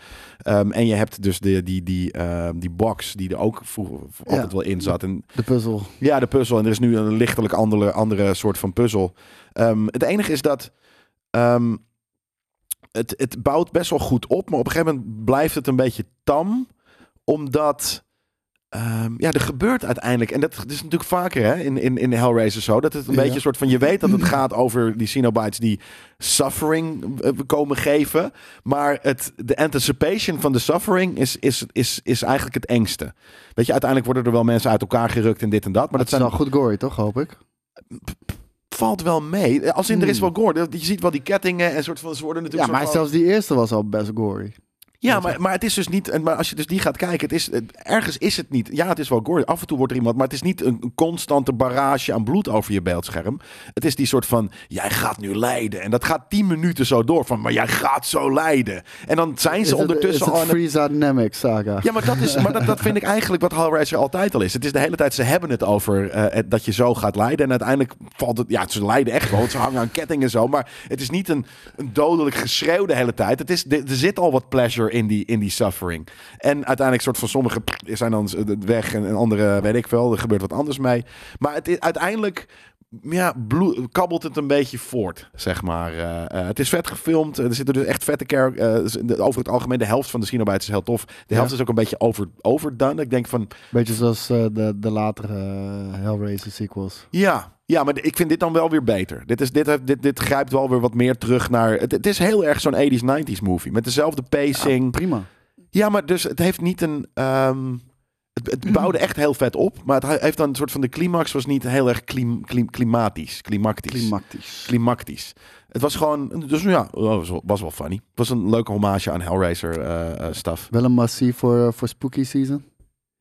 Ehm, en je hebt dus de, die, die, eh, die box die er ook vroeger altijd wel in zat. En De puzzel. ja, de puzzel. En er is nu een lichtelijk andere, andere soort van puzzel. Ehm, het enige is dat ehm, het, het bouwt best wel goed op, maar op een gegeven moment blijft het een beetje tam, omdat ehm, ja, er gebeurt uiteindelijk, en dat is natuurlijk vaker hè, in, in, in Hellraiser zo, dat het een Ja. beetje een soort van, je weet dat het gaat over die Cenobites die suffering eh, komen geven, maar het, de anticipation van de suffering is, is, is, is eigenlijk het engste. Weet je, uiteindelijk worden er wel mensen uit elkaar gerukt en dit en dat, maar Maar dat zijn, wel goed gory, toch, hoop ik? valt wel mee. Als in, er is Hmm. wel gore. Je ziet wel die kettingen en soort van, ze worden Ja, natuurlijk maar soort van- zelfs die eerste was al best gory. Ja, maar, maar het is dus niet. en Maar als je dus die gaat kijken, het is, ergens is het niet. Ja, het is wel gory. Af en toe wordt er iemand, maar het is niet een, constante barrage aan bloed over je beeldscherm. Het is die soort van: jij gaat nu lijden. En dat gaat tien minuten zo door. Van, maar jij gaat zo lijden. En dan zijn ze het, ondertussen al. het- Freeza Dynamics saga? ja, maar dat, is, maar dat, dat vind ik eigenlijk wat Hellraiser altijd al is. Het is de hele tijd, ze hebben het over eh, het- dat je zo gaat lijden. En uiteindelijk valt het, ja, ze lijden echt wel. Ze hangen aan kettingen en zo. Maar het is niet een, een dodelijk geschreeuw de hele tijd. Het is, er er zit al wat pleasure in die, in die suffering. En uiteindelijk soort van sommige zijn dan weg en, andere, weet ik veel, er gebeurt wat anders mee. Maar het uiteindelijk ja, kabbelt het een beetje voort, zeg maar. Eh, eh, het is vet gefilmd. Er zitten dus echt vette characters. over het algemeen, de helft van de Cenobites is heel tof. De helft Ja. is ook een beetje over, overdone. Ik denk van, Beetje zoals eh, de, de latere eh, Hellraiser sequels. ja, ja, maar ik vind dit dan wel weer beter. Dit, is, dit, dit, dit grijpt wel weer wat meer terug naar... Het, het is heel erg zo'n 80s, 90s movie. Met dezelfde pacing. Prima. Ja, maar dus het heeft niet een. ehm, het, het bouwde echt heel vet op, maar het heeft dan een soort van de climax was niet heel erg klim, klim, klimatisch, klimactisch, Climactisch. Het was gewoon, dus ja, was wel, was wel funny. Het was een leuke hommage aan Hellraiser eh, stuff. Wel een massie voor, eh, voor spooky season.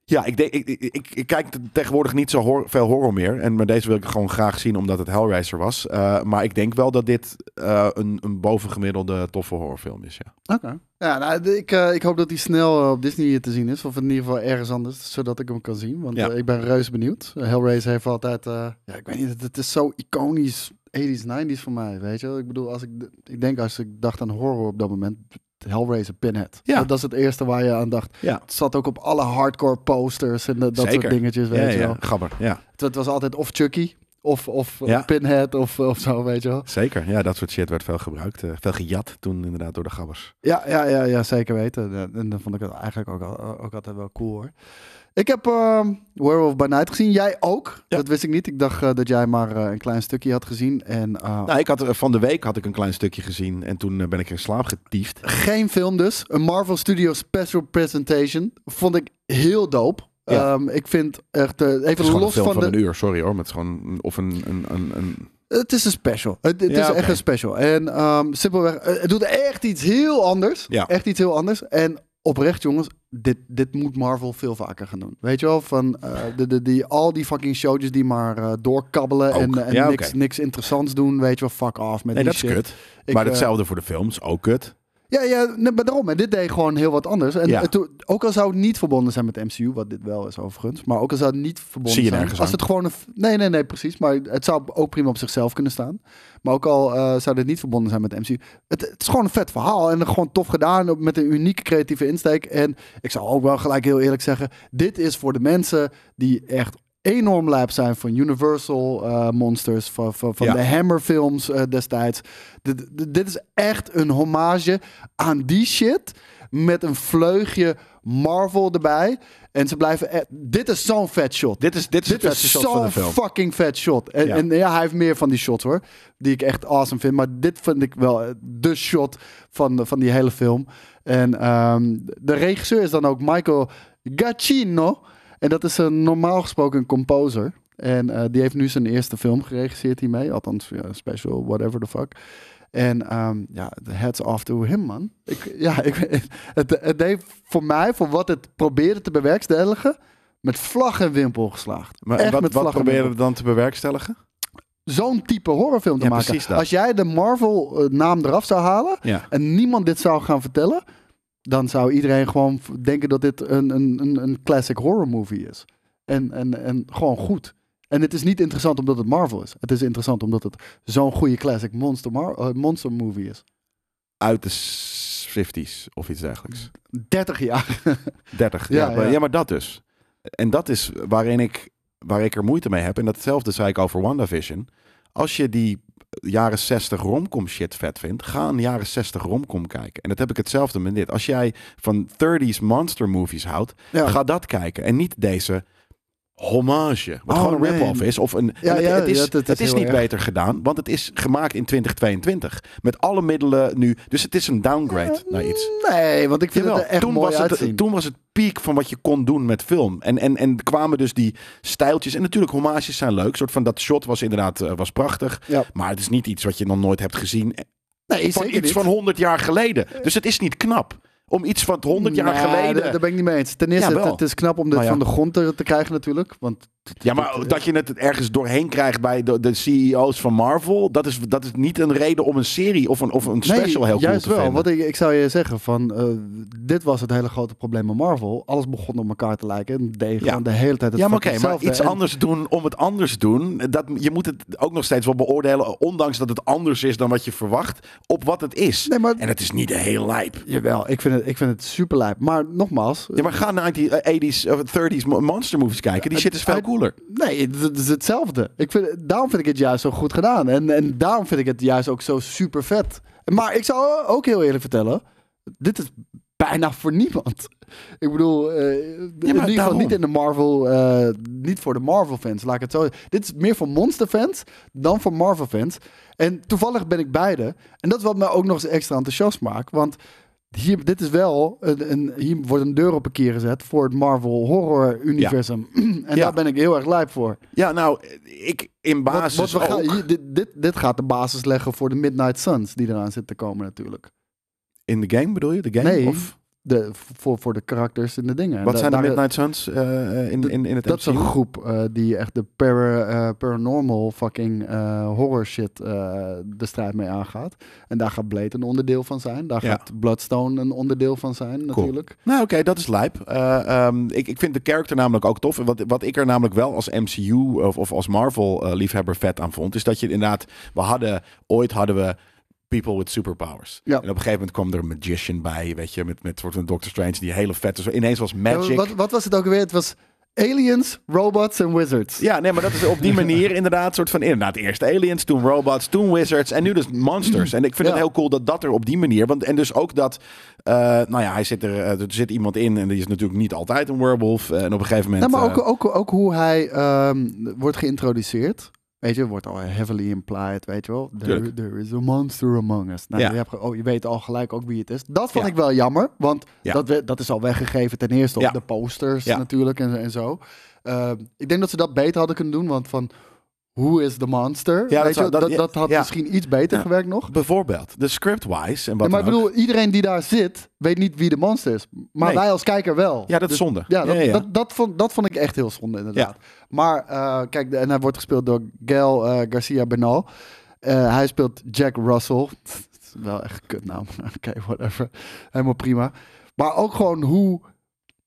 Ja, ik, denk, ik, ik, kijk te- tegenwoordig niet zo hor- veel horror meer. En maar deze wil ik gewoon graag zien omdat het Hellraiser was. Eh, maar ik denk wel dat dit eh, een, een bovengemiddelde toffe horrorfilm is. Ja. Oké. Ja, nou, ik, eh, ik hoop dat hij snel op Disney te zien is. Of in ieder geval ergens anders, zodat ik hem kan zien. Want Ja. ik ben reuze benieuwd. Hellraiser heeft altijd... ja, ik weet niet, het, het is zo iconisch 80s, 90s voor mij, weet je wel. Ik bedoel, als ik, ik denk als ik dacht aan horror op dat moment... Hellraiser, Pinhead. Ja. Dat, is het eerste waar je aan dacht. Ja. Het zat ook op alle hardcore posters en dat, dat Zeker. soort dingetjes, weet Ja, je ja, wel. gabber. Ja, Het, het was altijd of Chucky, of, of Ja. Pinhead, of, of zo, weet je wel. zeker. Ja, dat soort shit werd veel gebruikt. eh, veel gejat toen inderdaad door de gabbers. Ja, ja, ja, ja zeker weten. Ja, En dan vond ik het eigenlijk ook, ook altijd wel cool hoor. Ik heb ehm Werewolf by Night gezien. Jij ook. Ja. Dat wist ik niet. Ik dacht eh, dat jij maar eh, een klein stukje had gezien. En eh, Nou, ik had van de week had ik een klein stukje gezien en toen ben ik in slaap getiefd. geen film dus. Een Marvel Studios special presentation. Vond ik heel dope. Ja. Ehm, ik vind echt, even los van, van, de... een uur, sorry hoor. Maar het is gewoon een- of een, een, een, een Het is een special. Het, het Ja, is echt een special. En ehm, simpelweg, het doet echt iets heel anders. Ja. Echt iets heel anders. En oprecht, jongens, dit, dit moet Marvel veel vaker gaan doen. Weet je wel, van eh, de, de, die, al die fucking showtjes die maar eh, doorkabbelen Ook. en, en Ja, niks, niks interessants doen. Weet je wel, fuck off met Nee, die dat is kut. Ik, maar eh, hetzelfde voor de films, ook kut. Ja, ja nee, maar daarom. En dit deed gewoon heel wat anders. En Ja. het- ook al zou het niet verbonden zijn met MCU, wat dit wel is overigens. Maar ook al zou het niet verbonden Zie je zijn. nergens Als aan. het gewoon een... Nee, nee, nee, precies. Maar het zou ook prima op zichzelf kunnen staan. Maar ook al eh, zou dit niet verbonden zijn met MCU. Het, het is gewoon een vet verhaal. En gewoon tof gedaan. Met een unieke creatieve insteek. En ik zou ook wel gelijk heel eerlijk zeggen. Dit is voor de mensen die echt enorm lijp zijn van Universal eh, Monsters, van, van, van Ja. de Hammer films eh, destijds. Dit, is echt een hommage aan die shit met een vleugje Marvel erbij. En ze blijven... e- dit is zo'n vet shot. Dit is, dit is Dit zo'n fucking vet shot. En Ja. ja. en ja, hij heeft meer van die shots hoor. Die ik echt awesome vind. Maar dit vind ik wel eh, de shot van, de- van die hele film. En ehm, de regisseur is dan ook Michael Giacchino. En dat is een normaal gesproken een composer. En eh, die heeft nu zijn eerste film geregisseerd hiermee. Althans, ja, special, whatever the fuck. En ehm, ja, the heads off to him, man. Ik, ja, ik, het, het deed voor mij, voor wat het probeerde te bewerkstelligen, met vlag en wimpel geslaagd. Maar Echt wat, met wat vlag en probeer je wimpel. dan te bewerkstelligen? Zo'n type horrorfilm te Ja, maken. precies dat. Als jij de Marvel-naam eraf zou halen Ja. en niemand dit zou gaan vertellen, dan zou iedereen gewoon denken dat dit een, een, een, een classic horror movie is. En, en, en gewoon goed. En het is niet interessant omdat het Marvel is. Het is interessant omdat het zo'n goede classic monster, eh, monster movie is. Uit de s- 50s of iets dergelijks. 30 jaar. [laughs] 30. Ja, Ja, maar, ja. ja, maar dat dus. En dat is waarin ik, waar ik er moeite mee heb. En datzelfde zei ik over WandaVision. Als je die jaren 60 romcom shit vet vindt, ga een jaren 60 romcom kijken. En dat heb ik hetzelfde met dit. Als jij van 30s monster movies houdt, Ja. ga dat kijken. En niet deze hommage. Wat Oh, gewoon een nee. rip-off is. Of een, Ja, het, ja, het is, ja, het het is niet erg. beter gedaan, want het is gemaakt in 2022. Met alle middelen nu. Dus het is een downgrade naar iets. Nee, want ik vind Jawel, het echt toen, mooi was uitzien. het, toen was het piek van wat je kon doen met film. En, en, en kwamen dus die stijltjes. En natuurlijk, hommages zijn leuk. Een soort van dat shot was inderdaad eh, was prachtig. Ja. Maar het is niet iets wat je nog nooit hebt gezien. Nee, Van iets niet. van 100 jaar geleden. Dus het is niet knap. Om iets van 100 jaar geleden. Daar, daar ben ik niet mee eens. Ten eerste, Ja, het, het is knap om dit ja. van de grond te, te krijgen natuurlijk. Want Ja, maar dat je het ergens doorheen krijgt bij de, de CEO's van Marvel, dat is, dat is niet een reden om een serie of een, of een special heel cool juist te wel. Want ik, ik zou je zeggen van, eh, dit was het hele grote probleem met Marvel. Alles begon op elkaar te lijken en deed Ja. de hele tijd het ja, maar oké, maar iets En- anders doen om het anders doen. Dat, je moet het ook nog steeds wel beoordelen, ondanks dat het anders is dan wat je verwacht, op wat het is. Nee, maar En het is niet heel lijp. jawel, ik vind het, ik vind het super lijp. Maar nogmaals, Ja, maar ga naar die eh, 80s of 30s mo- monster movies kijken. Die shit is veel cooler. nee, het, is hetzelfde. Ik vind, daarom vind ik het juist zo goed gedaan. En, en daarom vind ik het juist ook zo super vet. Maar ik zou ook heel eerlijk vertellen, dit is bijna voor niemand. Ik bedoel, eh, in ieder geval niet in de Marvel, eh, niet voor de Marvel fans, laat ik het zo. Dit is meer voor monster fans dan voor Marvel fans. En toevallig ben ik beide. En dat is wat me ook nog eens extra enthousiast maakt, want hier, dit is wel, een, een, hier wordt een deur op een keer gezet voor het Marvel horror universum. [clears throat] en Ja. daar ben ik heel erg lijp voor. Ja, nou, ik in basis want we gaan, hier, dit, dit, dit gaat de basis leggen voor de Midnight Suns die eraan zitten te komen natuurlijk. In de game bedoel je? De game? Nee, Of De, voor, voor de karakters in de dingen. En wat da- zijn de Midnight Suns eh, in, in, in het Dat is een groep eh, die echt de para, eh, paranormal fucking eh, horror shit eh, de strijd mee aangaat. En daar gaat Blade een onderdeel van zijn. Daar Ja. gaat Bloodstone een onderdeel van zijn natuurlijk. Nou, oké, dat is lijp. Eh, ehm, ik, ik vind de character namelijk ook tof. En wat, wat ik er namelijk wel als MCU of, of als Marvel-liefhebber vet aan vond, is dat je inderdaad, we hadden, ooit hadden we people with superpowers. Ja. En op een gegeven moment kwam er een magician bij, weet je, met, met soort van Doctor Strange, die hele vet. Dus ineens was Ja, magic. wat, wat was het ook weer? Het was aliens, robots en wizards. Ja, nee, maar dat is op die [laughs] manier inderdaad soort van inderdaad eerst aliens, toen robots, toen wizards en nu dus monsters. En ik vind Ja. het heel cool dat dat er op die manier, want en dus ook dat, eh, nou ja, hij zit er, eh, er zit iemand in en die is natuurlijk niet altijd een werewolf en op een gegeven moment. Ja, maar ook, eh, ook, ook hoe hij ehm, wordt geïntroduceerd. Weet je, wordt al heavily implied, weet je wel. There, is a monster among us. Nou, Ja. je, hebt, oh, je weet al gelijk ook wie het is. Dat vond Ja. ik wel jammer, want Ja. dat, we- dat is al weggegeven ten eerste op de posters natuurlijk en, en zo. Ehm, ik denk dat ze dat beter hadden kunnen doen, want van... Who is the monster? dat weet zou- je, dat- dat, dat had ja. misschien iets beter Ja. gewerkt nog. Bijvoorbeeld, de script-wise en wat maar ik bedoel, iedereen die daar zit, weet niet wie de monster is. Maar Nee. wij als kijker wel. Ja, dat is Dus- zonde. ja, dat. Dat, dat, vond, dat vond ik echt heel zonde, inderdaad. Maar eh, kijk, de- en hij wordt gespeeld door Gail eh, Garcia Bernal. Eh, hij speelt Jack Russell. wel echt een kutnaam. [laughs] Oké, whatever. Helemaal prima. Maar ook gewoon hoe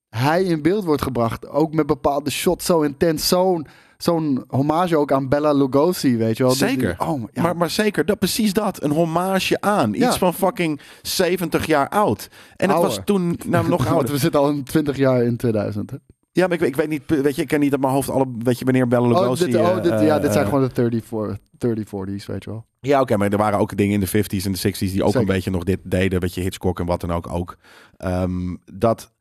hij in beeld wordt gebracht. Ook met bepaalde shots zo intens. Zo'n zo'n hommage ook aan Bella Lugosi, weet je wel. Die- Zeker. oh, ja. Maar, maar zeker, dat, precies dat. Een hommage aan. Iets Ja. van fucking 70 jaar oud. En het was toen nou, nog [laughs] ouder. we zitten al in 20 jaar in 2000. Hè? Ja, maar ik, weet- ik weet niet, weet je, ik ken niet uit mijn hoofd alle, weet je, wanneer Bella Oh, Lugosi... dit, oh, dit, eh, ja, dit zijn eh, gewoon de 30, voor, 30 40s, weet je wel. Ja, oké, maar er waren ook dingen in de 50s en de 60s die ook Zeker. een beetje nog dit deden. Weet je, Hitchcock en wat dan ook ook. Ehm, dat,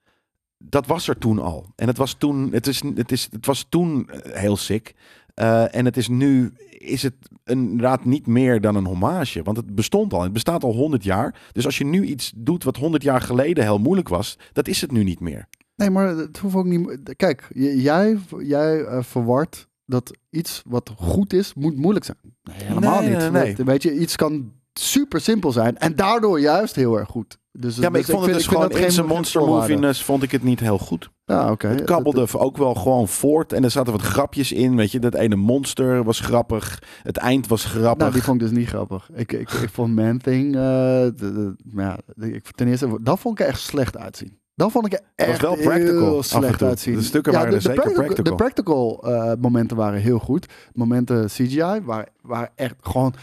dat was er toen al. En het was toen, het is, het is, het was toen eh, heel sick. Eh, en het is nu, is het inderdaad niet meer dan een hommage. Want het bestond al. Het bestaat al 100 jaar. Dus als je nu iets doet wat 100 jaar geleden heel moeilijk was, dat is het nu niet meer. Nee, maar het hoeft ook niet. Kijk, jij, jij eh, verwart dat iets wat goed is, moet moeilijk zijn. Nee, helemaal Nee, niet. nee, Weet je, iets kan super simpel zijn en daardoor juist heel erg goed. Dus, Ja, maar ik vond het dus gewoon in zijn monster moviness vond ik het niet heel goed. Ja, oké. Het kabbelde ook wel gewoon voort. En er zaten wat grapjes in. Weet je, dat ene monster was grappig. Het eind was grappig. Nou, die vond ik dus niet grappig. Ik, ik, ik vond Man Thing, eh, de- de- ja, ik, ten eerste, dat vond ik er echt slecht uitzien. Dat vond ik er was echt wel practical heel slecht uitzien. De stukken waren er zeker practical, practical. De practical eh, momenten waren heel goed. Momenten CGI waren, waren echt gewoon...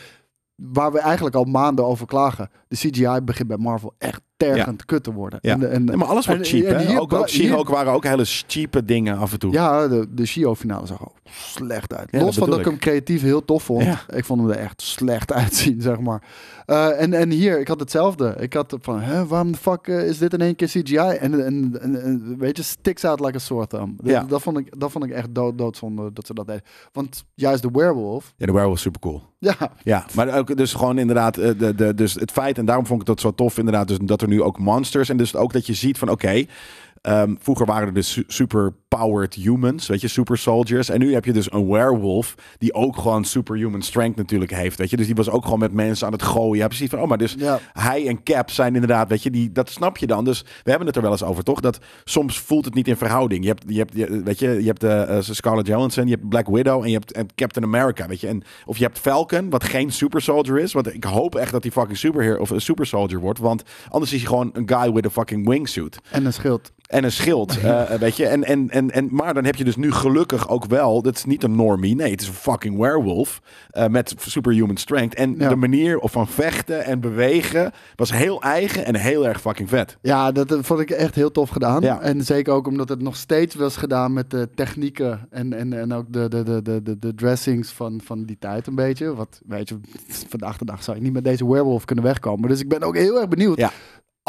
Waar we eigenlijk al maanden over klagen. De CGI begint bij Marvel echt tergend kut te worden. Ja. En, de- en, Ja, maar alles wordt cheap, en hè? hier- ook ook hier- waren ook hele cheape dingen af en toe. Ja, de, de Shio-finale zag ook slecht uit. Los van dat ik hem creatief heel tof vond. Ik vond hem er echt slecht [laughs] uitzien, zeg maar. Eh, en, en hier, ik had hetzelfde. Ik had van, hè, waarom de fuck eh, is dit in één keer CGI? En, en, en, weet je, sticks out like a sore thumb. Dat- Ja. Dat, vond ik, dat vond ik echt dood, doodzonde dat ze dat deden. Want juist de werewolf, Ja, de werewolf super cool. ja, Ja, maar ook dus gewoon inderdaad, eh, de, de, dus het feit, en daarom vond ik dat zo tof inderdaad, dus dat er nu ook monsters, en dus ook dat je ziet van oké, ehm, vroeger waren er dus su- super powered humans, weet je, super soldiers, en nu heb je dus een werewolf die ook gewoon superhuman strength natuurlijk heeft, weet je, dus die was ook gewoon met mensen aan het gooien, ja precies van, oh maar dus ja. hij en Cap zijn inderdaad, weet je, die, dat snap je dan. Dus we hebben het er wel eens over, toch? Dat soms voelt het niet in verhouding. Je hebt, je hebt je- weet je, je hebt de eh, Scarlett Johansson, je hebt Black Widow en je hebt en Captain America, weet je. En, of je hebt Falcon, wat geen super soldier is. Want ik hoop echt dat hij fucking superhero of een super soldier wordt. Want anders is hij gewoon een guy with a fucking wingsuit. En een schild. En een schild, [laughs] eh, weet je. En, en, en, en, maar dan heb je dus nu gelukkig ook wel... Dat is niet een normie. Nee, het is een fucking werewolf. eh, met superhuman strength. En Ja. de manier van vechten en bewegen... was heel eigen en heel erg fucking vet. Ja, dat vond ik echt heel tof gedaan. Ja. En zeker ook omdat het nog steeds was gedaan met de technieken en, en, en ook de, de, de, de, de, de dressings van, van die tijd een beetje. Wat, weet je, vandaag de dag zou je niet met deze werewolf kunnen wegkomen. Dus ik ben ook heel erg benieuwd. Ja.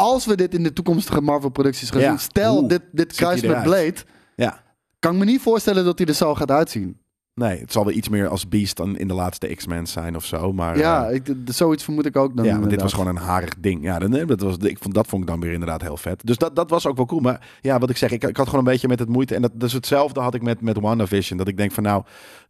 Als we dit in de toekomstige Marvel-producties gaan Ja. zien, stel dit, dit ziet hij kruis met? Blade, Ja. kan ik me niet voorstellen dat hij er zo gaat uitzien. Nee, het zal wel iets meer als Beast dan in de laatste X-Men zijn of zo. Maar, ja, eh, ik, zoiets vermoed ik ook dan. ja, maar dit was gewoon een harig ding. Ja, dan- dat, was, ik vond, dat vond ik dan weer inderdaad heel vet. Dus dat, dat was ook wel cool. Maar ja, wat ik zeg, ik, ik had gewoon een beetje met het moeite. En dat dus hetzelfde had ik met, met WandaVision. Dat ik denk van nou,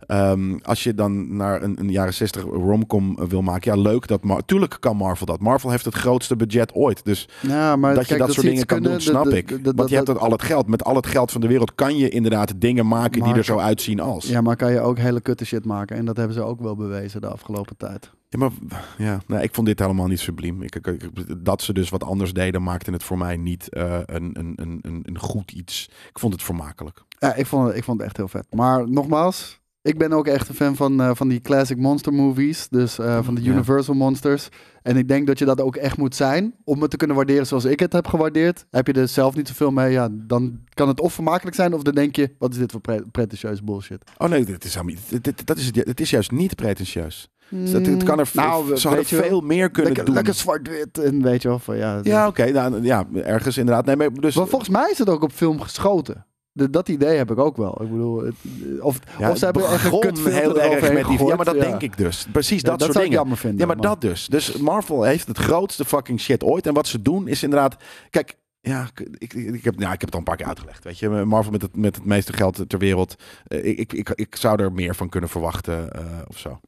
ehm, als je dan naar een, een jaren 60 romcom wil maken. Ja, leuk. Dat Tuurlijk kan Marvel dat. Marvel heeft het grootste budget ooit. Dus Ja, maar dat je dat, soort dingen kan doen, snap ik. Want je hebt al het geld. Met al het geld van de wereld kan je inderdaad dingen maken die er zo uitzien als. Ja, maar kan je ook hele kutte shit maken. En dat hebben ze ook wel bewezen de afgelopen tijd. Ja, maar ja, nee, ik vond dit helemaal niet subliem. Ik, dat ze dus wat anders deden, maakte het voor mij niet eh, een, een, een, een, een goed iets. Ik vond het vermakelijk. Ja, ik vond, het, ik vond het echt heel vet. Maar nogmaals, ik ben ook echt een fan van, eh, van die classic monster movies. Dus eh, van de. Universal Monsters. En ik denk dat je dat ook echt moet zijn. Om het te kunnen waarderen zoals ik het heb gewaardeerd. Heb je er zelf niet zoveel mee, ja, dan kan het of vermakelijk zijn. Of dan denk je, wat is dit voor pre pretentieus bullshit. Oh nee, dit is, dit- dat is, het, het is juist niet pretentieus. Dus het, het kan er, Nou, ze hadden wel, veel meer kunnen lekker, doen. lekker zwart-wit en weet je wel. Van, ja, Ja, oké. nou, ja, ergens inderdaad. Nee, maar dus, Maar volgens mij is het ook op film geschoten. De- dat idee heb ik ook wel. Ik bedoel, het, of, ja, of ze hebben echt een heel erg met die... Ja, maar dat ja. denk ik dus. Precies Ja, dat, soort zou ik dingen. jammer vinden. Ja, maar dat dus. Dus Marvel heeft het grootste fucking shit ooit. En wat ze doen is inderdaad... Kijk, ja, ik, ik, ik heb, ja, ik heb het al een paar keer uitgelegd. Weet je, Marvel met het, met het meeste geld ter wereld. eh, Ik, ik, ik, ik zou er meer van kunnen verwachten eh, of zo.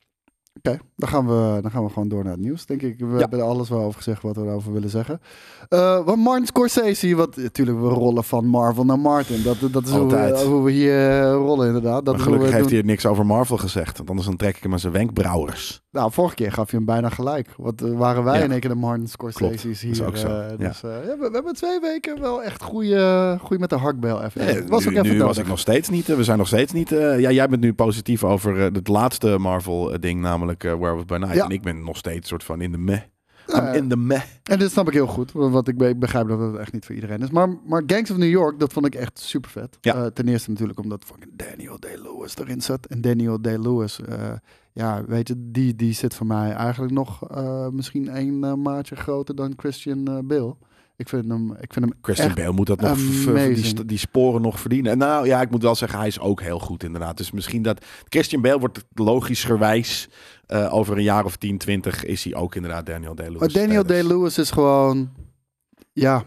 Oké, dan, gaan we, dan gaan we gewoon door naar het nieuws, denk ik. We Ja. hebben er alles wel over gezegd wat we erover willen zeggen. Eh wat Martin Scorsese, wat natuurlijk we rollen van Marvel naar Martin. Dat, dat is hoe we, hoe we hier eh, rollen inderdaad. Dat Maar gelukkig heeft doen. hij niks over Marvel gezegd. Want anders dan trek ik hem aan zijn wenkbrauwers. Nou, vorige keer gaf je hem bijna gelijk. Wat eh, waren wij Ja. in één keer de Martin Scorsese's hier. is ook zo, ja. dus, ja, we, we hebben twee weken wel echt goede, goede met de hakbel even. Was nu ook even nu was ik nog steeds niet. we zijn nog steeds niet. ja, jij bent nu positief over het laatste Marvel-ding, namelijk eh Werewolf by Night. Ja. En ik ben nog steeds soort van in de meh. In de meh. En dit snap ik heel goed, want ik, be- ik begrijp dat het echt niet voor iedereen is. Maar, maar Gangs of New York, dat vond ik echt super vet. Ja. ten eerste natuurlijk omdat fucking Daniel Day-Lewis erin zat. En Daniel Day-Lewis, eh, ja, weet je, die, die zit voor mij eigenlijk nog eh, misschien één eh, maatje groter dan Christian eh Bale. Ik vind hem, ik vind hem Christian Bale moet dat nog, die, die sporen nog verdienen. En Nou ja, ik moet wel zeggen, hij is ook heel goed inderdaad. Dus misschien dat Christian Bale wordt logischerwijs eh over een jaar of 10, 20 is hij ook inderdaad Daniel Day-Lewis. Maar Daniel Day-Lewis is gewoon, ja,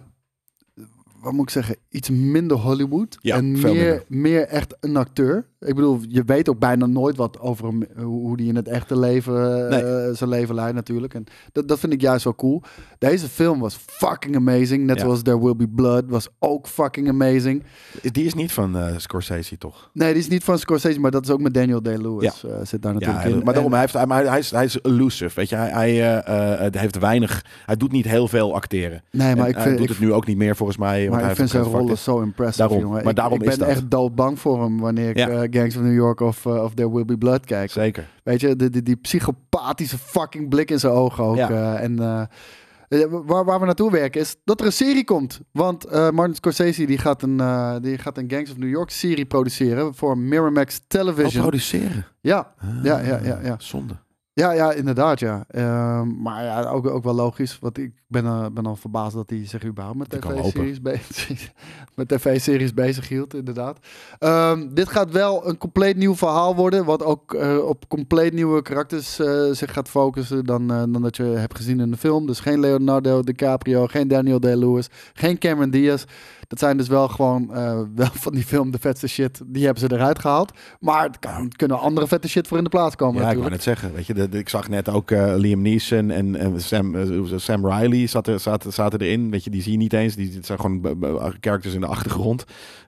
wat moet ik zeggen, iets minder Hollywood. Ja, en meer, minder. meer echt een acteur. Ik bedoel, je weet ook bijna nooit wat over hem, hoe die in het echte leven eh, zijn leven leidt natuurlijk. En dat, dat vind ik juist wel cool. Deze film was fucking amazing. Net Ja. zoals There Will Be Blood was ook fucking amazing. Die is niet van eh, Scorsese, toch? Nee, die is niet van Scorsese, maar dat is ook met Daniel Day-Lewis. eh, zit daar natuurlijk hij- in. maar daarom, hij, heeft, hij, maar hij, is, hij is elusive, weet je. Hij, hij, eh, eh, hij heeft weinig, hij doet niet heel veel acteren. nee, maar En ik hij vind, doet ik, het nu ook niet meer volgens mij. want Maar hij ik heeft vind zijn rollen zo impressive, Daarom, jongen. maar Ik- daarom ik, is ben dat. echt doodbang voor hem wanneer ik Ja. eh, Gangs of New York of, eh, of There Will Be Blood kijk. Zeker. Weet je, die, die, die psychopathische fucking blik in zijn ogen ook. Ja. eh, en eh, waar, waar we naartoe werken is dat er een serie komt. Want Martin Scorsese die gaat, een, die gaat een Gangs of New York serie produceren voor Miramax Oh, Television. produceren. ja, Ah, Ja, ja, ja, ja. Zonde. Ja, ja, inderdaad, ja. Ehm, maar ja, ook, ook wel logisch. Want ik ben, eh, ben al verbaasd dat hij zich überhaupt met tv-series bezig, [laughs] met tv-series bezig hield, inderdaad. Ehm, dit gaat wel een compleet nieuw verhaal worden. Wat ook eh, op compleet nieuwe karakters eh, zich gaat focussen dan, dan dat je hebt gezien in de film. Dus geen Leonardo DiCaprio, geen Daniel Day-Lewis, geen Cameron Diaz. Dat zijn dus wel gewoon eh, wel van die film de vetste shit. Die hebben ze eruit gehaald. Maar het kan, er kunnen andere vette shit voor in de plaats komen Ja, ik natuurlijk. net zeggen. Weet je, de, de- ik zag net ook eh, Liam Neeson en, en Sam, eh, Sam Riley zat er, zaten, zaten erin. Weet je, die zie je niet eens. Die, het zijn gewoon characters in de achtergrond.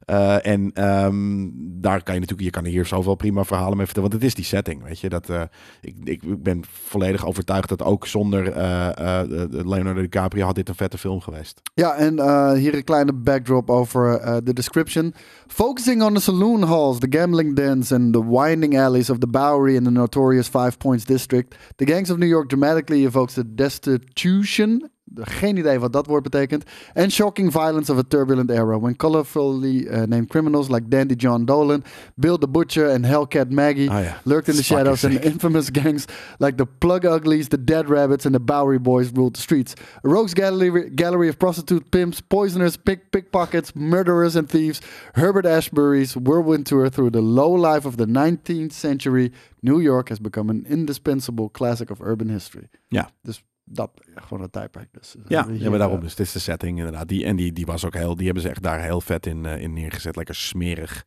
Eh, en ehm, daar kan je natuurlijk, je kan hier zoveel prima verhalen mee vertellen. Want het is die setting, weet je. Dat, eh, ik, ik, ben volledig overtuigd dat ook zonder eh, Leonardo DiCaprio had dit een vette film geweest. Ja, en hier een kleine backdrop over de description. Focusing on the saloon halls, the gambling dens and the winding alleys of the Bowery and the notorious Five Points District, the gangs of New York dramatically evokes the destitution. Geen idee wat dat woord betekent. And shocking violence of a turbulent era. When colorfully uh, named criminals like Dandy John Dolan, Bill the Butcher and Hellcat Maggie Ah lurked in the shadows and infamous gangs like the Plug Uglies, the Dead Rabbits, and the Bowery Boys ruled the streets. A rogues gallery, gallery of prostitute pimps, poisoners, pick, pickpockets, murderers, and thieves. Herbert Ashbury's whirlwind tour through the low life of the 19th century New York has become an indispensable classic of urban history. Ja. Dus dat, gewoon een tijdperk. Dus, eh, Ja, ja, maar daarom eh, dus. Dit is de setting inderdaad. Die, en die, die was ook heel, die hebben ze echt daar heel vet in, eh, in neergezet. Lekker smerig.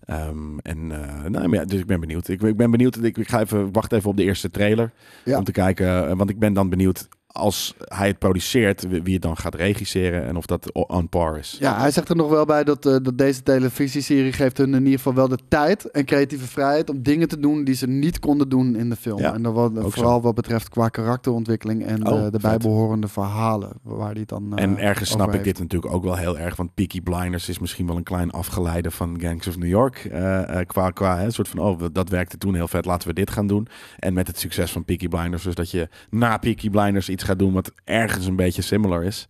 Ehm, en nou, maar ja, dus ik ben benieuwd. Ik, ik ben benieuwd. Ik, ik ga even wachten even op de eerste trailer. Ja. Om te kijken. Want ik ben dan benieuwd als hij het produceert, wie het dan gaat regisseren en of dat on par is. Ja, hij zegt er nog wel bij dat, eh, dat deze televisieserie geeft hun in ieder geval wel de tijd en creatieve vrijheid om dingen te doen die ze niet konden doen in de film. Ja, en dan wat, vooral zo. wat betreft qua karakterontwikkeling en Oh, de, de bijbehorende verhalen waar het dan. eh, En ergens snap ik dit natuurlijk ook wel heel erg. Want Peaky Blinders is misschien wel een klein afgeleide van Gangs of New York. eh, eh, qua qua hè, een soort van, oh, dat werkte toen heel vet. Laten we dit gaan doen. En met het succes van Peaky Blinders. Dus dat je na Peaky Blinders iets gaat doen wat ergens een beetje similar is.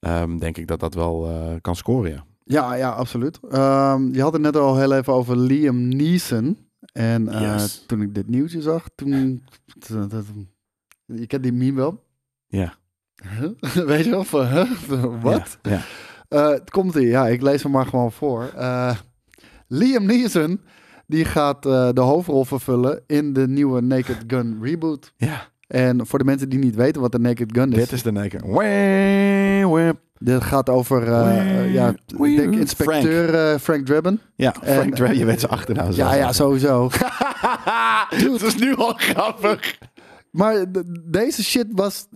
ehm, denk ik dat dat wel eh, kan scoren, ja. Ja, ja, absoluut. Ehm, je had het net al heel even over Liam Neeson. En eh, Yes. toen ik dit nieuwtje zag, toen. je kent die meme wel? Ja. Huh? [laughs] Weet je wel? Van, huh? Wat? Ja, ja. Eh, het komt ie, ja, ik lees hem maar gewoon voor. Liam Neeson, die gaat de hoofdrol vervullen in de nieuwe Naked Gun reboot. Ja, En voor de mensen die niet weten wat de Naked Gun is, dit is de. Wee, wee. dit gaat over, eh, ja, ik denk inspecteur eh, Frank Drebin. Ja, En- Frank Dre, je weet zijn achternaam. Ja, ja, sowieso. [laughs] Het is nu al grappig. maar deze shit was...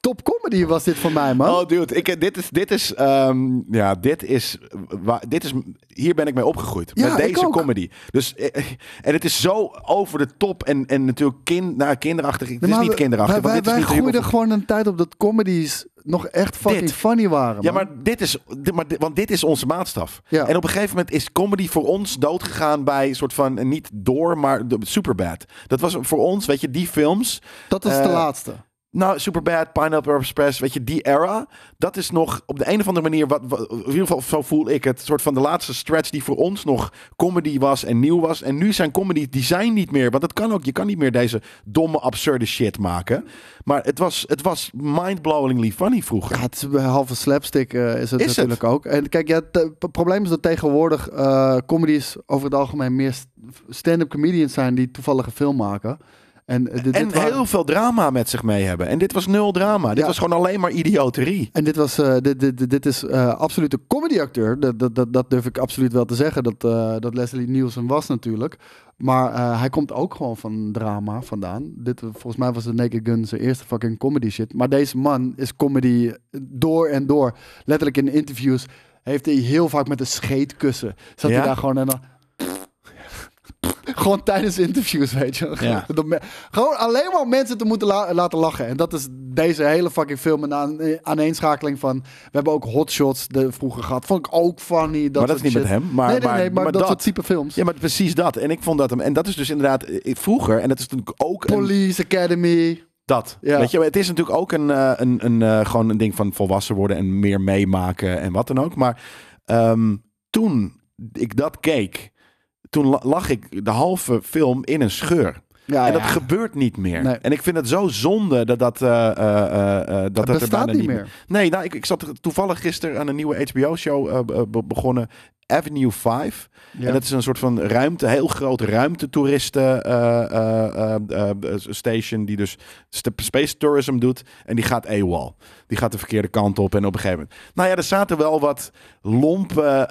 Top comedy was dit voor mij, man. Oh, dude, ik, dit is, dit is, ehm, ja, dit is, waar, dit is, hier ben ik mee opgegroeid. Ja, met deze comedy. Dus, eh, en het is zo over de top en, en natuurlijk kind, nou, kinderachtig. Het Nee, is niet kinderachtig, Wij, wij, is wij groeiden gewoon een tijd op dat comedies nog echt fucking Dit. funny waren. Ja, man. maar dit is, dit, maar, dit- want dit is onze maatstaf. Ja. En op een gegeven moment is comedy voor ons doodgegaan bij een soort van, eh, niet door, maar Superbad. Dat was voor ons, weet je, die films. dat was de eh, laatste. Nou, Superbad, Pineapple Express, weet je, die era. Dat is nog op de een of andere manier, wat, wat- in ieder geval zo voel ik het, soort van de laatste stretch die voor ons nog comedy was en nieuw was. En nu zijn comedy, die zijn niet meer, want het kan ook, je kan niet meer deze domme, absurde shit maken. Maar het was, het was mind-blowingly funny vroeger. Ja, het is een halve slapstick eh, is het Is het? natuurlijk ook. En kijk, ja, het eh, probleem is dat tegenwoordig eh comedies over het algemeen meer st- stand-up comedians zijn die toevallig een film maken. En, eh, dit, en dit waren- heel veel drama met zich mee hebben. En dit was nul drama. Dit was gewoon alleen maar idioterie. En dit, was, eh, dit, dit, dit, is eh absoluut een comedyacteur. Dat, dat, dat, dat durf ik absoluut wel te zeggen. Dat, dat Leslie Nielsen was natuurlijk. Maar hij komt ook gewoon van drama vandaan. Dit, volgens mij was de Naked Gun zijn eerste fucking comedy shit. Maar deze man is comedy door en door. Letterlijk in interviews heeft hij heel vaak met een scheetkussen. Zat Ja? hij daar gewoon en dan... Gewoon tijdens interviews, weet je. Ja. [laughs] Gewoon alleen maar mensen te moeten la- laten lachen. En dat is deze hele fucking film een aan, aaneenschakeling van... We hebben ook hotshots de, vroeger gehad. Vond ik ook funny. Dat maar dat is niet met hem. Maar, nee, nee, maar, nee, maar, maar dat, dat. soort type films. Ja, maar precies dat. En ik vond dat hem. En dat is dus inderdaad eh, vroeger. En dat is natuurlijk ook. een- Police Academy. Dat. Ja. Weet je, het is natuurlijk ook een, eh, een, een, eh, gewoon een ding van volwassen worden en meer meemaken en wat dan ook. Maar ehm, toen ik dat keek, toen la- lag ik de halve film in een scheur. Ja, en dat ja. gebeurt niet meer. Nee. En ik vind het zo zonde dat dat, eh, eh, eh, dat, dat er bijna niet meer. Nee, nou, ik, ik zat toevallig gisteren aan een nieuwe HBO-show eh, be- begonnen. Avenue 5. Ja. En dat is een soort van ruimte, heel groot ruimtetoeristen eh, eh, eh, station die dus space tourism doet. En die gaat AWOL. Die gaat de verkeerde kant op en op een gegeven moment. Nou ja, er zaten wel wat lompe,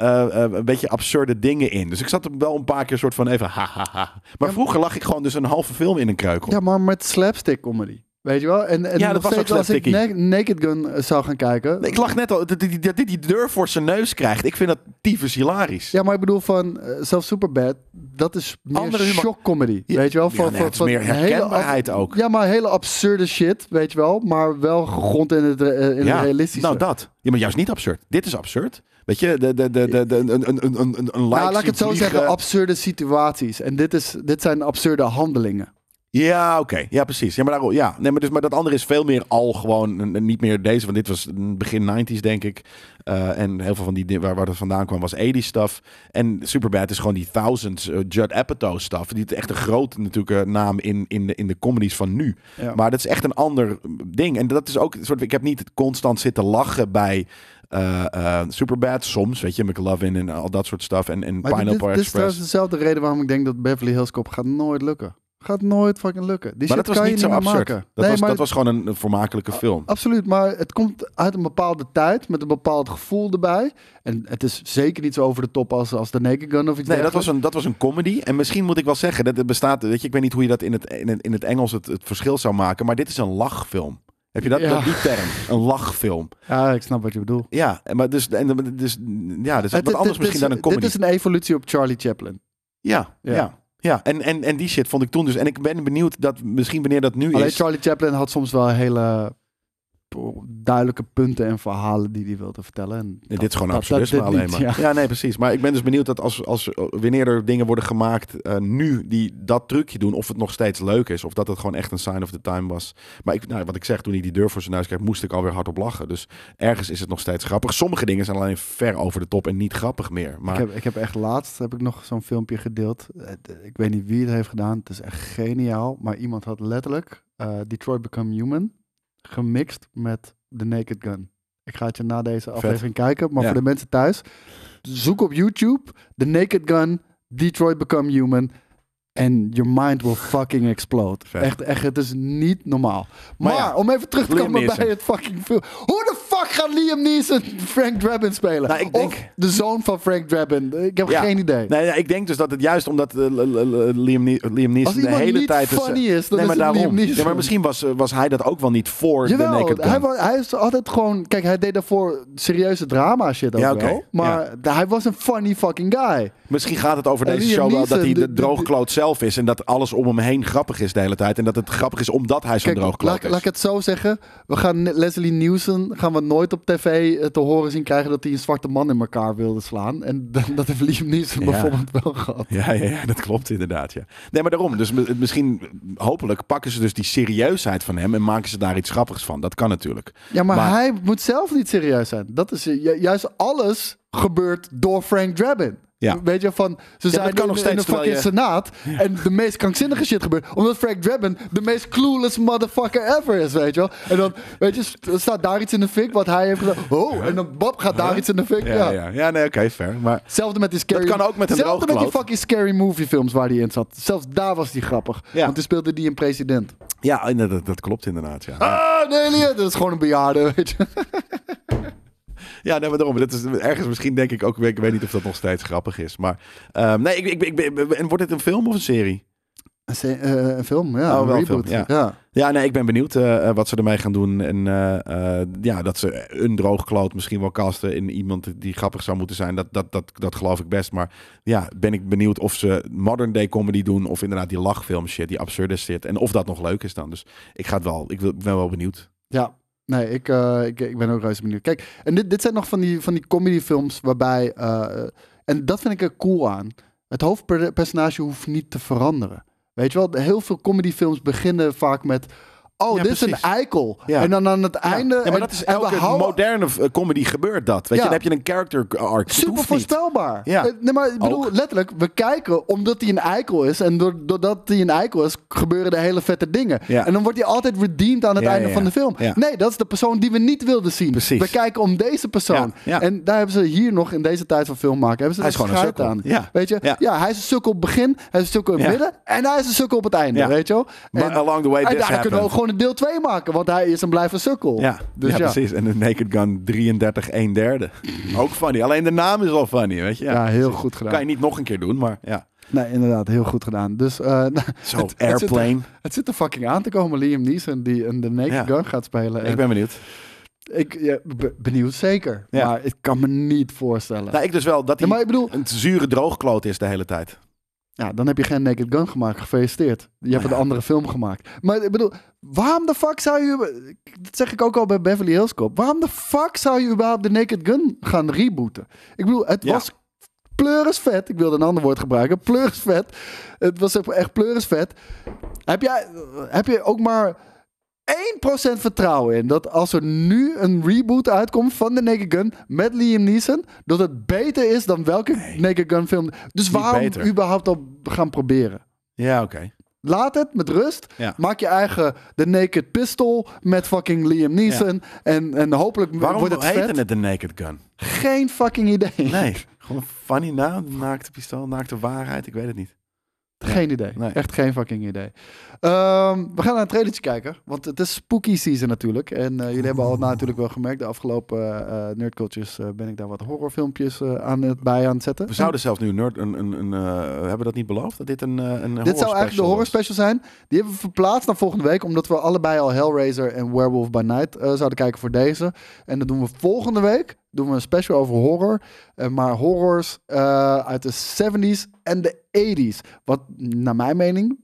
een beetje absurde dingen in. Dus ik zat er wel een paar keer soort van even ha ha ha. Maar Ja, vroeger lag ik gewoon dus een halve film in een kreukel. Ja, maar met slapstick comedy. Weet je wel? En, en Ja, dat was ook steeds als ik. Na- Naked Gun eh, zou gaan kijken. Ik lag net al, dat hij die, die, deur voor zijn neus krijgt. Ik vind dat tyfus hilarisch. Ja, maar ik bedoel van, eh, zelfs Superbad, dat is meer Andere humor. shock comedy. Ja, weet je wel? ja, Van, nee, is van meer herkenbaarheid ook. Ja, maar hele absurde shit, weet je wel. Maar wel gegrond in het, eh, in het realistische. Nou, dat. Ja, maar juist niet absurd. Dit is absurd. Weet je, de, de, de, de, de, een, een, een, een, een, een Nou, laat ik het zo zeggen, absurde situaties. En dit, is, dit zijn absurde handelingen. Ja, oké. Ja, precies. Ja, maar, daarom, ja. Nee, maar, dus, maar dat andere is veel meer al gewoon, niet meer deze, want dit was begin 90s, denk ik. Eh, en heel veel van die waar, waar dat vandaan kwam was 80s stuff. En Superbad is gewoon die thousands uh, Judd Apatow stuff. Die is echt een grote natuurlijk naam in, in, de, in de comedies van nu. Ja. Maar dat is echt een ander ding. En dat is ook soort. Ik heb niet constant zitten lachen bij. eh Superbad soms, weet je, McLovin en al dat soort stuff. En, en dit, Pineapple dit, dit is trouwens dezelfde reden waarom ik denk dat Beverly Hills Cop gaat nooit lukken. Gaat nooit fucking lukken. Die maar shit dat was kan je niet zo meer absurd. maken. Dat, Nee, was, maar- dat was gewoon een, een vermakelijke film. Absoluut, maar het komt uit een bepaalde tijd met een bepaald gevoel erbij. En het is zeker niet zo over de top als, als de Naked Gun of iets Nee, dat was, een, dat was een comedy. En misschien moet ik wel zeggen, dat het bestaat. Weet je, ik weet niet hoe je dat in het, in het, in het Engels het, het verschil zou maken. Maar dit is een lachfilm. Heb je dat? Ja. dat die term? Een lachfilm. Ja, ik snap wat je bedoelt. Ja, maar dus, en, dus, ja, dus Het- wat anders misschien is- dan een comedy. Dit is een evolutie op Charlie Chaplin. Ja, Ja. ja. Ja. En, en, en die shit vond ik toen dus. En ik ben benieuwd dat misschien wanneer dat nu Alleen is. Charlie Chaplin had soms wel hele duidelijke punten en verhalen die hij wilde vertellen. En dit is gewoon absurdisme alleen niet, maar. ja. Ja. nee, precies. Maar ik ben dus benieuwd dat als, als wanneer er dingen worden gemaakt eh, nu die dat trucje doen, of het nog steeds leuk is, of dat het gewoon echt een sign of the time was. Maar ik, nou, wat ik zeg, toen hij die deur voor zijn neus kreeg, moest ik alweer hard op lachen. Dus ergens is het nog steeds grappig. Sommige dingen zijn alleen ver over de top en niet grappig meer. Maar Ik heb, ik heb echt laatst heb ik nog zo'n filmpje gedeeld. Eh, Ik weet niet wie het heeft gedaan. Het is echt geniaal. Maar iemand had letterlijk eh, Detroit Become Human gemixt met The Naked Gun. Ik ga het je na deze aflevering kijken. Maar Ja. voor de mensen thuis, zoek op YouTube The Naked Gun, Detroit Become Human. En your mind will fucking explode. Vet. Echt, echt, het is niet normaal. Maar Maar, ja, om even terug te komen bij het fucking film. Hoe de fuck gaat Liam Neeson Frank Drabin spelen? Nou, ik denk- Of de zoon van Frank Drabin. Ik heb Ja. geen idee. Nee, nee, ik denk dus dat het juist omdat eh, Liam, Ne- Liam Neeson Als de hele tijd... funny is, dan nee, is maar daarom. Ja, maar misschien was, eh, was hij dat ook wel niet voor de Naked Gun. hij, was, hij is altijd gewoon... Kijk, hij deed daarvoor serieuze drama shit ook Ja, wel. Maar hij was een funny fucking guy. Misschien gaat het over En deze Liam show wel dat hij de, droogkloot zelf is. En dat alles om hem heen grappig is de hele tijd. En dat het grappig is omdat hij zo'n droogkloot is. laat ik het zo zeggen. We gaan Leslie Nielsen gaan we nooit op tv eh, te horen zien krijgen dat hij een zwarte man in elkaar wilde slaan. En [laughs] dat heeft Liam Neeson Ja. bijvoorbeeld wel gehad. Ja, ja, ja, dat klopt inderdaad. Ja. Nee, maar daarom. Dus mi- misschien, hopelijk pakken ze dus die serieusheid van hem en maken ze daar iets grappigs van. Dat kan natuurlijk. Ja, maar, Maar- hij moet zelf niet serieus zijn. Dat is ju- juist alles gebeurt door Frank Drabin. Ja. Weet je, van ze dat zijn kan in, nog in steeds een fucking terwijl senaat [laughs] en de meest krankzinnige shit gebeurt. Omdat Frank Drabin de meest clueless motherfucker ever is, weet je wel. En dan, weet je, st- staat daar iets in de fik wat hij heeft gedaan. Oh, en dan Bob gaat daar iets in de fik. Ja, Ja. ja. ja nee, oké, fair. Maar Hetzelfde met die scary... Dat kan ook met een Hetzelfde met die fucking scary movie films waar hij in zat. Zelfs daar was hij grappig. Ja. Want toen speelde die een president. ja, inderdaad, dat klopt inderdaad. Ja, Ah, nee, nee, dat is gewoon een bejaarde, weet je. [laughs] ja nee, maar daarom. Dat is ergens misschien denk ik ook. Ik weet niet of dat nog steeds grappig is. Maar ehm, nee, ik, ik, en wordt dit een film of een serie? Een, eh, een film, ja. Oh, een reboot. film, ja. Ja, nee, ik ben benieuwd eh, eh, wat ze ermee gaan doen. En ja, dat ze een droogkloot misschien wel casten in iemand die grappig zou moeten zijn. Dat, dat, dat, dat geloof ik best. Maar ja, ben ik benieuwd of ze modern day comedy doen. Of inderdaad die lachfilm shit, die absurde shit. En of dat nog leuk is dan. Dus ik ga het wel. Ik wil- ik ben wel benieuwd. Ja. Nee, ik, eh, ik, ik ben ook reuze benieuwd. Kijk, en dit, dit zijn nog van die, van die comedyfilms waarbij... eh, en dat vind ik er cool aan. Het hoofdpersonage hoeft niet te veranderen. Weet je wel, heel veel comedyfilms beginnen vaak met... Oh, Ja, dit is een eikel. Ja. En dan aan het einde... Ja, maar en- dat is elke houden- moderne eh, comedy gebeurt dat. Weet je, dan heb je een character arc. Super voorspelbaar. Ja. Eh, Nee, maar ik bedoel, Ook. letterlijk, we kijken omdat hij een eikel is. En door- doordat hij een eikel is, gebeuren er hele vette dingen. En dan wordt hij altijd redeemed aan het einde van de film. Nee, dat is de persoon die we niet wilden zien. Precies. We kijken om deze persoon. En daar hebben ze hier nog in deze tijd van film maken. Hebben ze Hij is gewoon een sukkel. aan. Ja. Weet je? Ja. Hij is een sukkel op het begin, hij is een sukkel in het midden en hij is een sukkel op het einde. Weet je wel? Maar along the way en daar kunnen we happened. Gewoon een deel 2 maken, want hij is een blijven sukkel. Ja, Dus ja, ja. precies. En de Naked Gun 33, 1 derde. Ook funny. Alleen de naam is al funny, weet je. Ja, heel precies. goed gedaan. Kan je niet nog een keer doen, maar ja. Nee, inderdaad, heel goed gedaan. Dus, [laughs] nou, Zo, het- het zit er- Airplane. Het zit er fucking aan te komen. Liam Neeson die een de Naked. Gun gaat spelen. Ik En ben benieuwd. ik ja, benieuwd zeker. Ja. Maar ik kan me niet voorstellen. Nou, ik dus wel dat hij maar ik bedoel, een zure droogkloot is de hele tijd. Ja, dan heb je geen Naked Gun gemaakt. Gefeliciteerd. Je hebt ja. een andere film gemaakt. Maar ik bedoel, waarom de fuck zou je... Dat zeg ik ook al bij Beverly Hills Cop. Waarom de fuck zou je überhaupt de Naked Gun gaan rebooten? Ik bedoel, het Ja. was pleuris vet. Ik wilde een ander woord gebruiken. Pleuris vet. Het was echt pleuris vet. Heb jij, heb je ook maar 1% vertrouwen in dat als er nu een reboot uitkomt van de Naked Gun met Liam Neeson, dat het beter is dan welke Naked Gun film. Dus waarom beter. überhaupt al gaan proberen? Ja, oké. Laat het met rust. Ja. Maak je eigen The Naked Pistol met fucking Liam Neeson. En, en hopelijk Waarom wordt het vet. het de Naked Gun? Geen fucking idee. Nee, gewoon funny naam. Naakte pistool, naakte waarheid. Ik weet het niet. Geen idee. Nee. Echt geen fucking idee. Ehm, we gaan naar een trailertje kijken. Want het is spooky season natuurlijk. En eh, jullie hebben al natuurlijk wel gemerkt. De afgelopen eh nerdcultures ben ik daar wat horrorfilmpjes aan het, bij aan het zetten. We zouden zelfs nu een nerd... Een, een, een, hebben we dat niet beloofd? Dat dit een, een Dit zou eigenlijk de horror special zijn. Die hebben we verplaatst naar volgende week. Omdat we allebei al Hellraiser en Werewolf by Night zouden kijken voor deze. En dat doen we volgende week. Doen we een special over horror. Eh, maar horrors eh, uit de 70s en de 80s. Wat naar mijn mening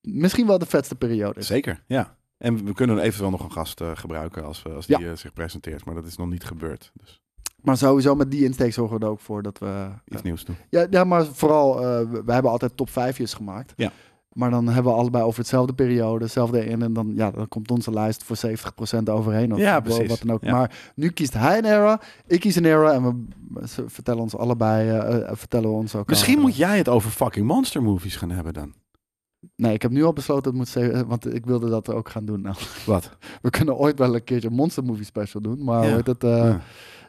misschien wel de vetste periode is. Zeker, ja. En we kunnen eventueel nog een gast eh, gebruiken als, als die Ja. zich presenteert. Maar dat is nog niet gebeurd. Dus Maar sowieso met die insteek zorgen we er ook voor dat we... iets nieuws doen. Ja, ja maar vooral, we, we hebben altijd top 5'jes gemaakt. Ja. Maar dan hebben we allebei over hetzelfde periode, hetzelfde in. En dan, ja, dan komt onze lijst voor 70% overheen. Of Ja, precies. Wat dan ook. Ja. Maar nu kiest hij een era, ik kies een era. En we vertellen ons allebei, eh, eh, vertellen we ons ook. Misschien moet jij het over fucking monster movies gaan hebben dan. Nee, ik heb nu al besloten, dat moet ze- want ik wilde dat ook gaan doen. Nou, [laughs] Wat? we kunnen ooit wel een keertje een Monster Movie Special doen. Maar Ja. het, eh, Ja.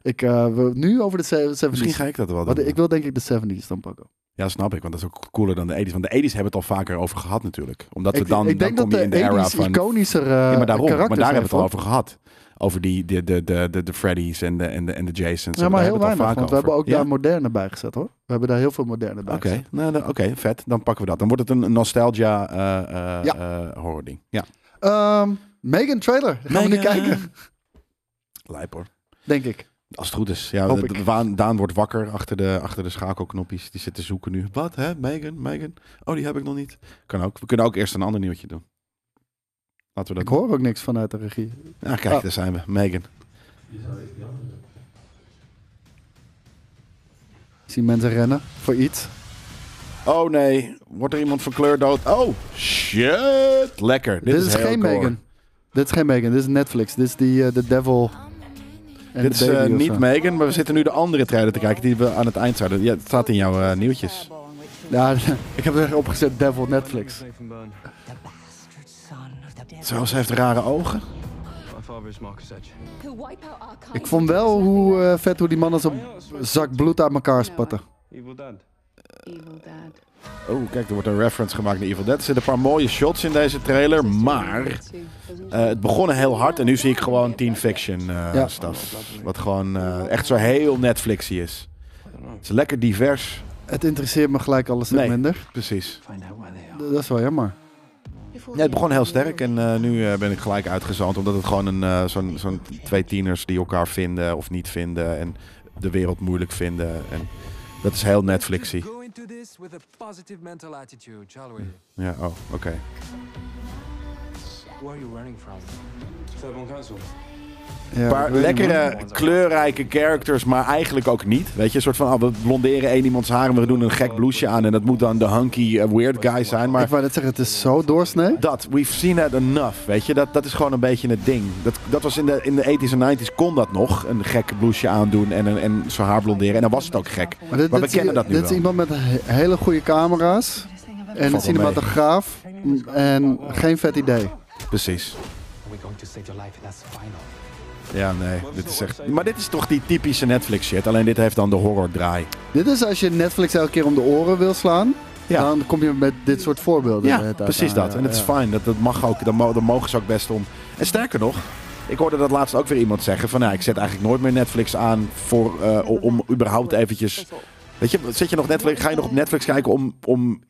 ik uh, we, nu over de se- 70s. Misschien ga ik dat wel doen. Ik wil denk ik de 70s dan pakken. Ja, snap ik. Want dat is ook cooler dan de 80s. Want de 80s hebben het al vaker over gehad natuurlijk. Omdat we dan, ik denk dan kom je in de era 80s van... iconischer eh ja, maar daarom. Maar daar hebben we het al over gehad. over die, de, de, de, de, de Freddy's en de, en de, en de Jasons. Ja, maar heel weinig, want we hebben ook daar moderne bij gezet hoor. We hebben daar heel veel moderne bij Oké, gezet. nou, oké, vet. Dan pakken we dat. Dan wordt het een nostalgia eh eh Ja. eh, horror ding. Ja, Ehm, Megan trailer, gaan we nu kijken, lijp hoor. denk ik. Als het goed is. Ja, Hoop de- ik. Daan wordt wakker achter de, achter de schakelknopjes. Die zit te zoeken nu. Wat, hè? Megan, Megan? Oh, die heb ik nog niet. Kan ook. We kunnen ook eerst een ander nieuwtje doen. Laten we Ik dat hoor ook niks vanuit de regie. Ja, kijk, Oh. daar zijn we. Megan. Ik zie mensen rennen voor iets. Oh nee, wordt er iemand van kleur dood? Oh, shit. Lekker. Dit, Dit, is, geen. Megan. Dit is geen Megan, dit is Netflix. Dit is die eh, The Devil. En Dit is eh, niet zo. Megan, maar we zitten nu de andere trailer te kijken die we aan het eind zouden. Ja, het staat in jouw eh, nieuwtjes. Ja, [laughs] ik heb er opgezet Devil Netflix. Zo, ze heeft rare ogen. Ik vond wel hoe eh, vet hoe die mannen zo'n zak bloed uit elkaar spatten. Evil Dad. Oh, kijk, er wordt een reference gemaakt naar Evil Dead. Er zitten een paar mooie shots in deze trailer, maar eh, het begon heel hard en nu zie ik gewoon teen fiction eh Ja. stuff. Wat gewoon eh, echt zo heel Netflixy is. Het is lekker divers, Het interesseert me gelijk alles Nee. minder. precies. Dat is wel jammer. Ja, het begon heel sterk en eh, nu ben ik gelijk uitgezand. Omdat het gewoon een, eh, zo'n, zo'n twee tieners die elkaar vinden of niet vinden. En de wereld moeilijk vinden. En dat is heel Netflixy. Into this with a positive mental attitude, shall we? Yeah, oh, okay. Who are you running from? Fairborn Council. Ja, Een paar lekkere, kleurrijke characters, maar eigenlijk ook niet. Weet je, een soort van, oh, we blonderen één iemands haar en we doen een gek blouseje aan. En dat moet dan de hunky eh, weird guy zijn. Maar Ik wou net zeggen, het is zo doorsnee. dat, we've seen that enough, weet je. Dat, dat is gewoon een beetje het ding. Dat, dat was in de, in de 80s en 90s kon dat nog. Een gek blouseje aandoen en, een- en zijn haar blonderen. En dan was het ook gek. Maar, dit, Maar we dit is- kennen dat nu Dit is wel. iemand met he- hele goede camera's. En een cinematograaf. En geen vet idee. Precies. We're going to save your life, and that's final. Ja, nee. Dit is echt... Maar dit is toch die typische Netflix shit. Alleen dit heeft dan de horror draai. Dit is als je Netflix elke keer om de oren wil slaan. Ja. Dan kom je met dit soort voorbeelden. de Ja, precies aan. dat. En het is fijn. Dat, dat mag ook. Dan mogen ze ook best om. En sterker nog, ik hoorde dat laatst ook weer iemand zeggen van, nou, ik zet eigenlijk nooit meer Netflix aan voor, eh, om, om überhaupt eventjes. Weet je, zet je nog Netflix? Ga je nog op Netflix kijken om, om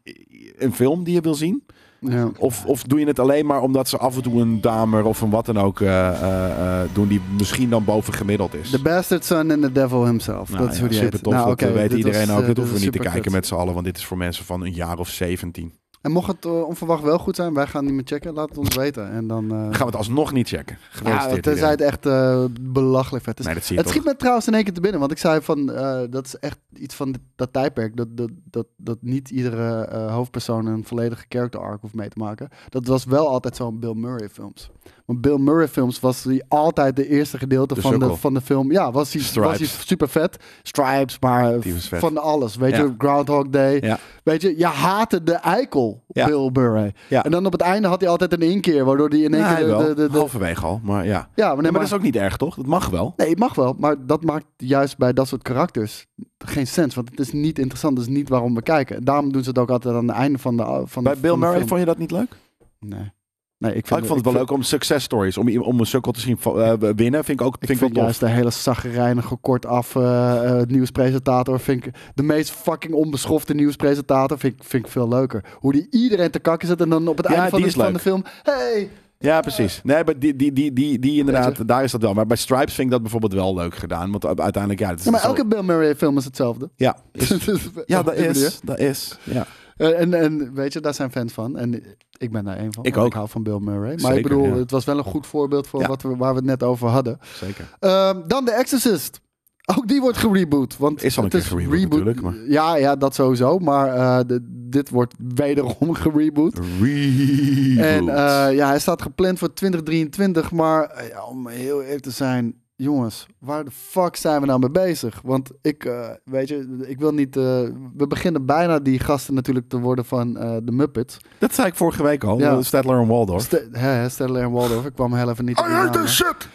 een film die je wil zien? Ja. Of, of doe je het alleen maar omdat ze af en toe een damer of een wat dan ook eh, eh, eh, doen die misschien dan boven gemiddeld is? The Bastard Son and the Devil himself. Nou dat is ja, hoe die super heet. tof. Nou, dat weet iedereen was, ook. Dat hoeven we niet te kijken met z'n allen, want dit is voor mensen van een jaar of 17. En mocht het eh, onverwacht wel goed zijn, wij gaan niet meer checken. Laat het ons weten. En dan... eh, gaan we het alsnog niet checken. ja, tenzij het echt eh, belachelijk vet is. Nee, dat zie je Het toch. schiet me trouwens in één keer te binnen, want ik zei van, dat is echt iets van dat tijdperk, dat, dat, dat, dat niet iedere hoofdpersoon een volledige character arc hoeft mee te maken. Dat was wel altijd zo in Bill Murray films. Want Bill Murray films was hij altijd de eerste gedeelte De van, de, van de film. Ja, was hij, was hij super vet. Stripes, maar van alles. Weet Ja. je, Groundhog Day. Ja. Weet je, je haatte de eikel, Ja. Bill Murray. En dan op het einde had hij altijd een inkeer, waardoor hij in één keer... de, de, de- Halverwege al, maar ja. ja, maar, nee, Nee, maar maar dat is ook niet erg, toch? Dat mag wel. Nee, het mag wel, maar dat maakt juist bij dat soort karakters geen sens. Want het is niet interessant, dat is niet waarom we kijken. En daarom doen ze het ook altijd aan het einde van de van Bij Bill van Murray vond je dat niet leuk? Nee. Nee, ik, Oh, vind, ik vond het wel leuk om success stories, om, om een sukkel te zien eh, winnen, vind ik ook, Ik vind vind, ik tof. juist de hele zaggerijnige, kortaf eh, eh, nieuwspresentator. Vind ik de meest fucking onbeschofte nieuwspresentator. Vind ik, vind ik veel leuker. Hoe die iedereen te kakken zet en dan op het Ja, einde van de, van film. Hey! Ja, precies. Nee, maar die, die, die, die, die inderdaad, daar is dat wel. Maar bij Stripes vind ik dat bijvoorbeeld wel leuk gedaan. Want uiteindelijk, ja, het is Ja, maar zo- elke Bill Murray film is hetzelfde. Ja, is- ja dat is. Dat is. Ja. En, en weet je, daar zijn fans van. En ik ben daar één van. Ik ook. Ik hou van Bill Murray. Maar Zeker, ik bedoel, ja. het was wel een goed voorbeeld voor Ja. wat we, waar we het net over hadden. Zeker. Ehm, dan The Exorcist. Ook die wordt gereboot. Want Is al een keer gereboot natuurlijk, maar- Ja, ja, dat sowieso. Maar eh, de- dit wordt wederom [laughs] gereboot. En eh, ja, hij staat gepland voor 2023. Maar eh, ja, om heel eerlijk te zijn, jongens, waar de fuck zijn we nou mee bezig? Want ik, eh, weet je, ik wil niet. eh, we beginnen bijna die gasten natuurlijk te worden van eh, de Muppets. dat zei ik vorige week al. Ja. Stedtler en Waldorf. St hè, Stellar en Waldorf. Ik kwam heel even niet. I hate namen. this shit!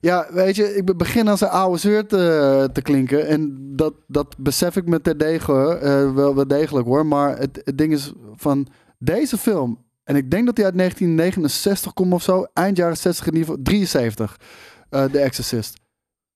Ja, weet je, ik be- begin als een oude zeur te, te klinken. En dat, dat besef ik me terdege eh wel, wel degelijk hoor. Maar het, het ding is van deze film. En ik denk dat hij uit 1969 komt of zo. Eind jaren 60 in ieder geval. 73. Eh, The Exorcist.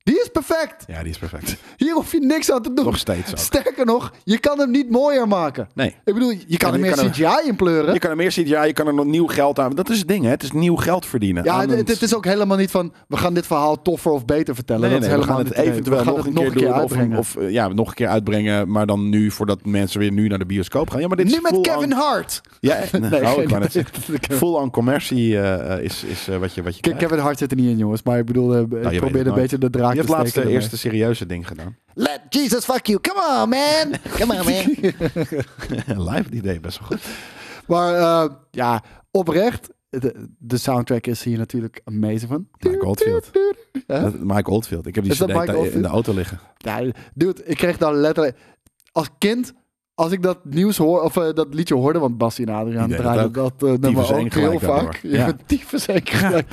Die is perfect. Ja, die is perfect. Hier hoef je niks aan te doen. Nog steeds ook. Sterker nog, je kan hem niet mooier maken. Nee. Ik bedoel, je kan er meer kan er- CGI in pleuren. Je kan er meer ja, je kan er nog nieuw geld aan. Dat is het ding, hè? Het is nieuw geld verdienen. Ja, het, een- het is ook helemaal niet van, we gaan dit verhaal toffer of beter vertellen. Nee, nee, we gaan het eventueel we gaan nog het een keer doen. Of, uitbrengen. of ja, nog een keer uitbrengen. Maar dan nu, voordat mensen weer nu naar de bioscoop gaan. Ja, maar dit nu met Kevin on- Hart. Ja, echt? [laughs] Nee, Nee, oh. Full on commercie eh, eh, is, is eh, wat je, wat je. Kevin Hart zit er niet in, jongens. Maar ik bedoel, eh, ik probeer een beetje de draak Je hebt laatst de eerste serieuze ding gedaan. Let Jesus fuck you. Come on, man. Come on, man. [laughs] Live die idee best wel goed. maar eh, ja, oprecht. De, de soundtrack is hier natuurlijk amazing van. Mike Oldfield. Dat- Mike Oldfield. Ik heb die CD in de auto liggen. Ja, dude, ik kreeg dan letterlijk... Als kind, als ik dat nieuws hoor, of eh, dat liedje hoorde, want Bassie en Adriaan draaiden dat dat, eh nummer ook heel vaak. Ja. Ja, [laughs] tyfus één gelijk.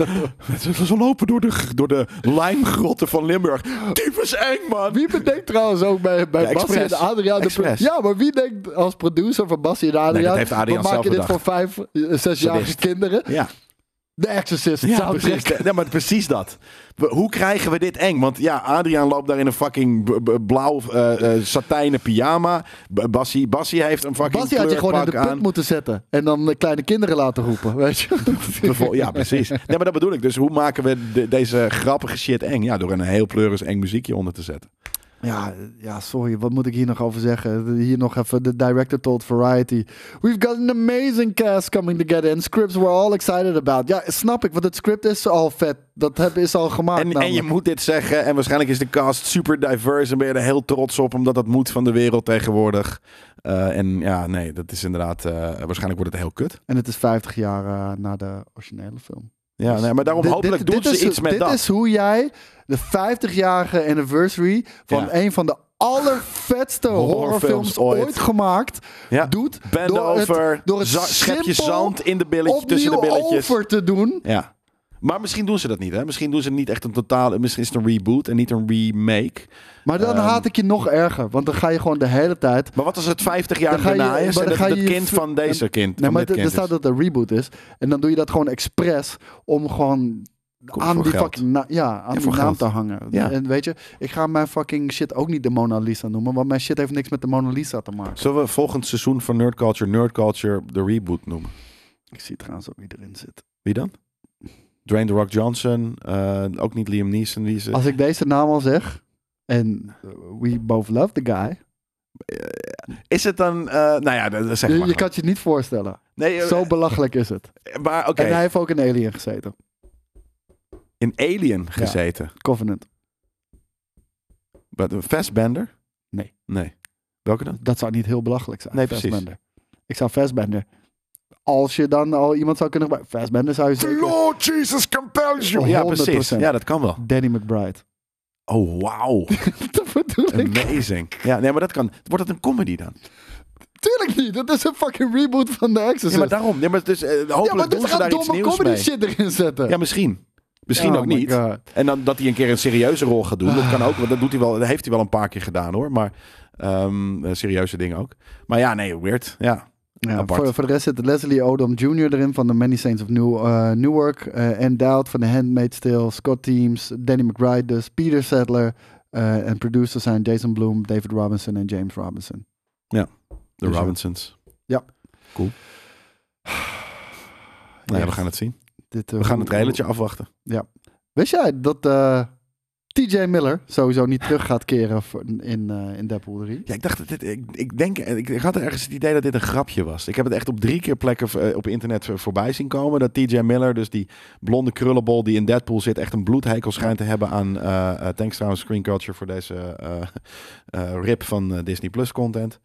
Ze lopen door de, door de lijmgrotten van Limburg. Tyfus eng, man. Wie bedenkt trouwens ook bij, bij Ja, Bassie en. Adriaan... de ja, maar wie denkt als producer van Bassie en Adriaan... dat heeft Adriaan we maken zelf dit voor vijf, eh, zesjarige kinderen. Ja, The Exorcist ja precies. [laughs] Ja, maar precies dat. We- hoe krijgen we dit eng? Want ja, Adriaan loopt daar in een fucking blauw eh, satijnen pyjama. Bassie, Bassie heeft een fucking Bassie had je gewoon in de put moeten zetten. En dan de kleine kinderen laten roepen, weet je. [laughs] Ja, precies. [laughs] Nee, maar dat bedoel ik. Dus hoe maken we de- deze grappige shit eng? Ja, door een heel pleuris eng muziekje onder te zetten. Ja, ja, sorry, wat moet ik hier nog over zeggen? Hier nog even, de director told Variety. We've got an amazing cast coming together and scripts we're all excited about. Ja, snap ik, want het script is al vet. Dat heb, is al gemaakt En, en je moet dit zeggen. En waarschijnlijk is de cast super diverse. En ben je er heel trots op. Omdat dat moet van de wereld tegenwoordig. Eh, en ja, nee, dat is inderdaad... eh, waarschijnlijk wordt het heel kut. En het is 50 jaar eh, na de originele film. Ja, Dus nee, maar daarom dit- hopelijk dit- doen dit ze is, iets met dit dat. is hoe jij de 50-jarige anniversary van Ja. een van de allervetste Horrorfilms ooit. ooit, gemaakt Ja. doet. Bende door het- over, door het za- schep je simpel zand in de billetje, tussen de billetjes. over te doen. Ja. Maar misschien doen ze dat niet, hè? Misschien doen ze niet echt een totaal... Misschien is het een reboot en niet een remake. Maar dan Ehm. haat ik je nog erger. Want dan ga je gewoon de hele tijd... Maar wat als het 50 jaar Dan je- daarna is? En dan dat ga het je- kind van deze kind, Nee, maar er kind staat dat het een reboot is. En dan doe je dat gewoon expres om gewoon Komt aan die geld. fucking ja, aan Ja, die naam geld. te hangen. Ja. En weet je, ik ga mijn fucking shit ook niet de Mona Lisa noemen. Want mijn shit heeft niks met de Mona Lisa te maken. Zullen we volgend seizoen van Nerd Culture Nerd Culture de reboot noemen? Ik zie trouwens ook wie erin zit. Wie dan? Dwayne The Rock Johnson, eh, ook niet Liam Neeson. Wie is? Als ik deze naam al zeg... En we both love the guy. Is het dan, eh, nou ja, dat, zeg Je, maar. je kan het je niet voorstellen. nee, eh, Zo belachelijk is het. maar oké, En hij heeft ook in Alien gezeten. in Alien gezeten. Covenant. But, Fassbender? Nee. Nee. Welke dan? Dat zou niet heel belachelijk zijn. Nee, precies. Fassbender. Ik zou Fassbender. Als je dan al iemand zou kunnen gebruiken. Fassbender zou je zeker... Lord Jesus compels you. Ja, precies. 100%. Ja, dat kan wel. Danny McBride. Oh, wauw. [laughs] dat bedoel ik. Amazing. Ja, nee, maar dat kan. Wordt het een comedy dan? Tuurlijk niet. Dat is een fucking reboot van The Exorcist. Ja, maar daarom. Nee, maar dus, eh, hopelijk Ja, maar doen ze daar iets domme nieuws comedy mee. shit erin zetten. Ja, misschien. Misschien Oh ook niet. God. En dan dat hij een keer een serieuze rol gaat doen. Dat kan ook. want Dat, doet hij wel, dat heeft hij wel een paar keer gedaan hoor. Maar ehm, eh, serieuze dingen ook. Maar ja, nee, weird. Ja. Ja, voor, voor de rest zit Leslie Odom Jr. erin van The Many Saints of New, eh, Newark. eh en Dowd van The Handmaid's Tale. Scott Teams. Danny McBride dus. Peter Sadler. eh, en producers zijn Jason Bloom, David Robinson en James Robinson. De Dus ja. Robinsons. Ja. Cool. Nou ja, we gaan het zien. Dit, We gaan het trailertje afwachten. Wist jij dat TJ Miller sowieso niet terug gaat keren in, eh in Deadpool 3? Ja, ik dacht dat dit. Ik, ik denk. Ik, ik had ergens het idee dat dit een grapje was. Ik heb het echt op drie keer plekken eh, op internet voor- voorbij zien komen. Dat TJ Miller, dus die blonde krullenbol die in Deadpool zit, echt een bloedhekel schijnt te hebben aan. eh eh, thanks trouwens, Screen Culture voor deze rip van Disney Plus content.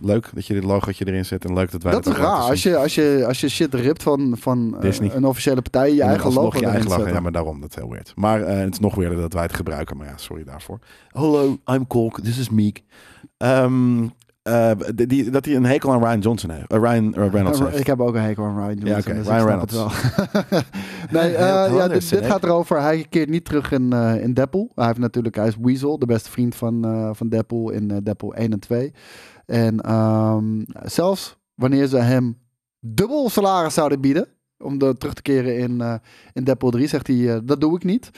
Leuk dat je dit logootje erin zet en leuk dat wij Dat is raar. Als je, als, je, als je shit ript van, van eh, Disney. een officiële partij, je En eigen logo je eigen. Ja, maar daarom, dat is heel weird. Maar eh, het is nog weirder dat wij het gebruiken. Maar ja, sorry daarvoor. Hello, I'm Colk. This is Meek. Ehm, eh, die, die- dat hij een hekel aan Ryan Johnson heeft. Ryan Reynolds heeft. Ik heb ook een hekel aan Ryan Johnson. Ja, oké, dus Ryan wel. [laughs] nee, [laughs] eh, ja, dit, dit gaat erover. Hij keert niet terug in, eh in Deadpool. Hij heeft natuurlijk, hij is Weasel, de beste vriend van, eh van Deadpool in eh, Deadpool 1 en 2. En ehm, zelfs wanneer ze hem dubbel salaris zouden bieden om de, terug te keren in, eh in Deadpool 3, zegt hij, eh, dat doe ik niet.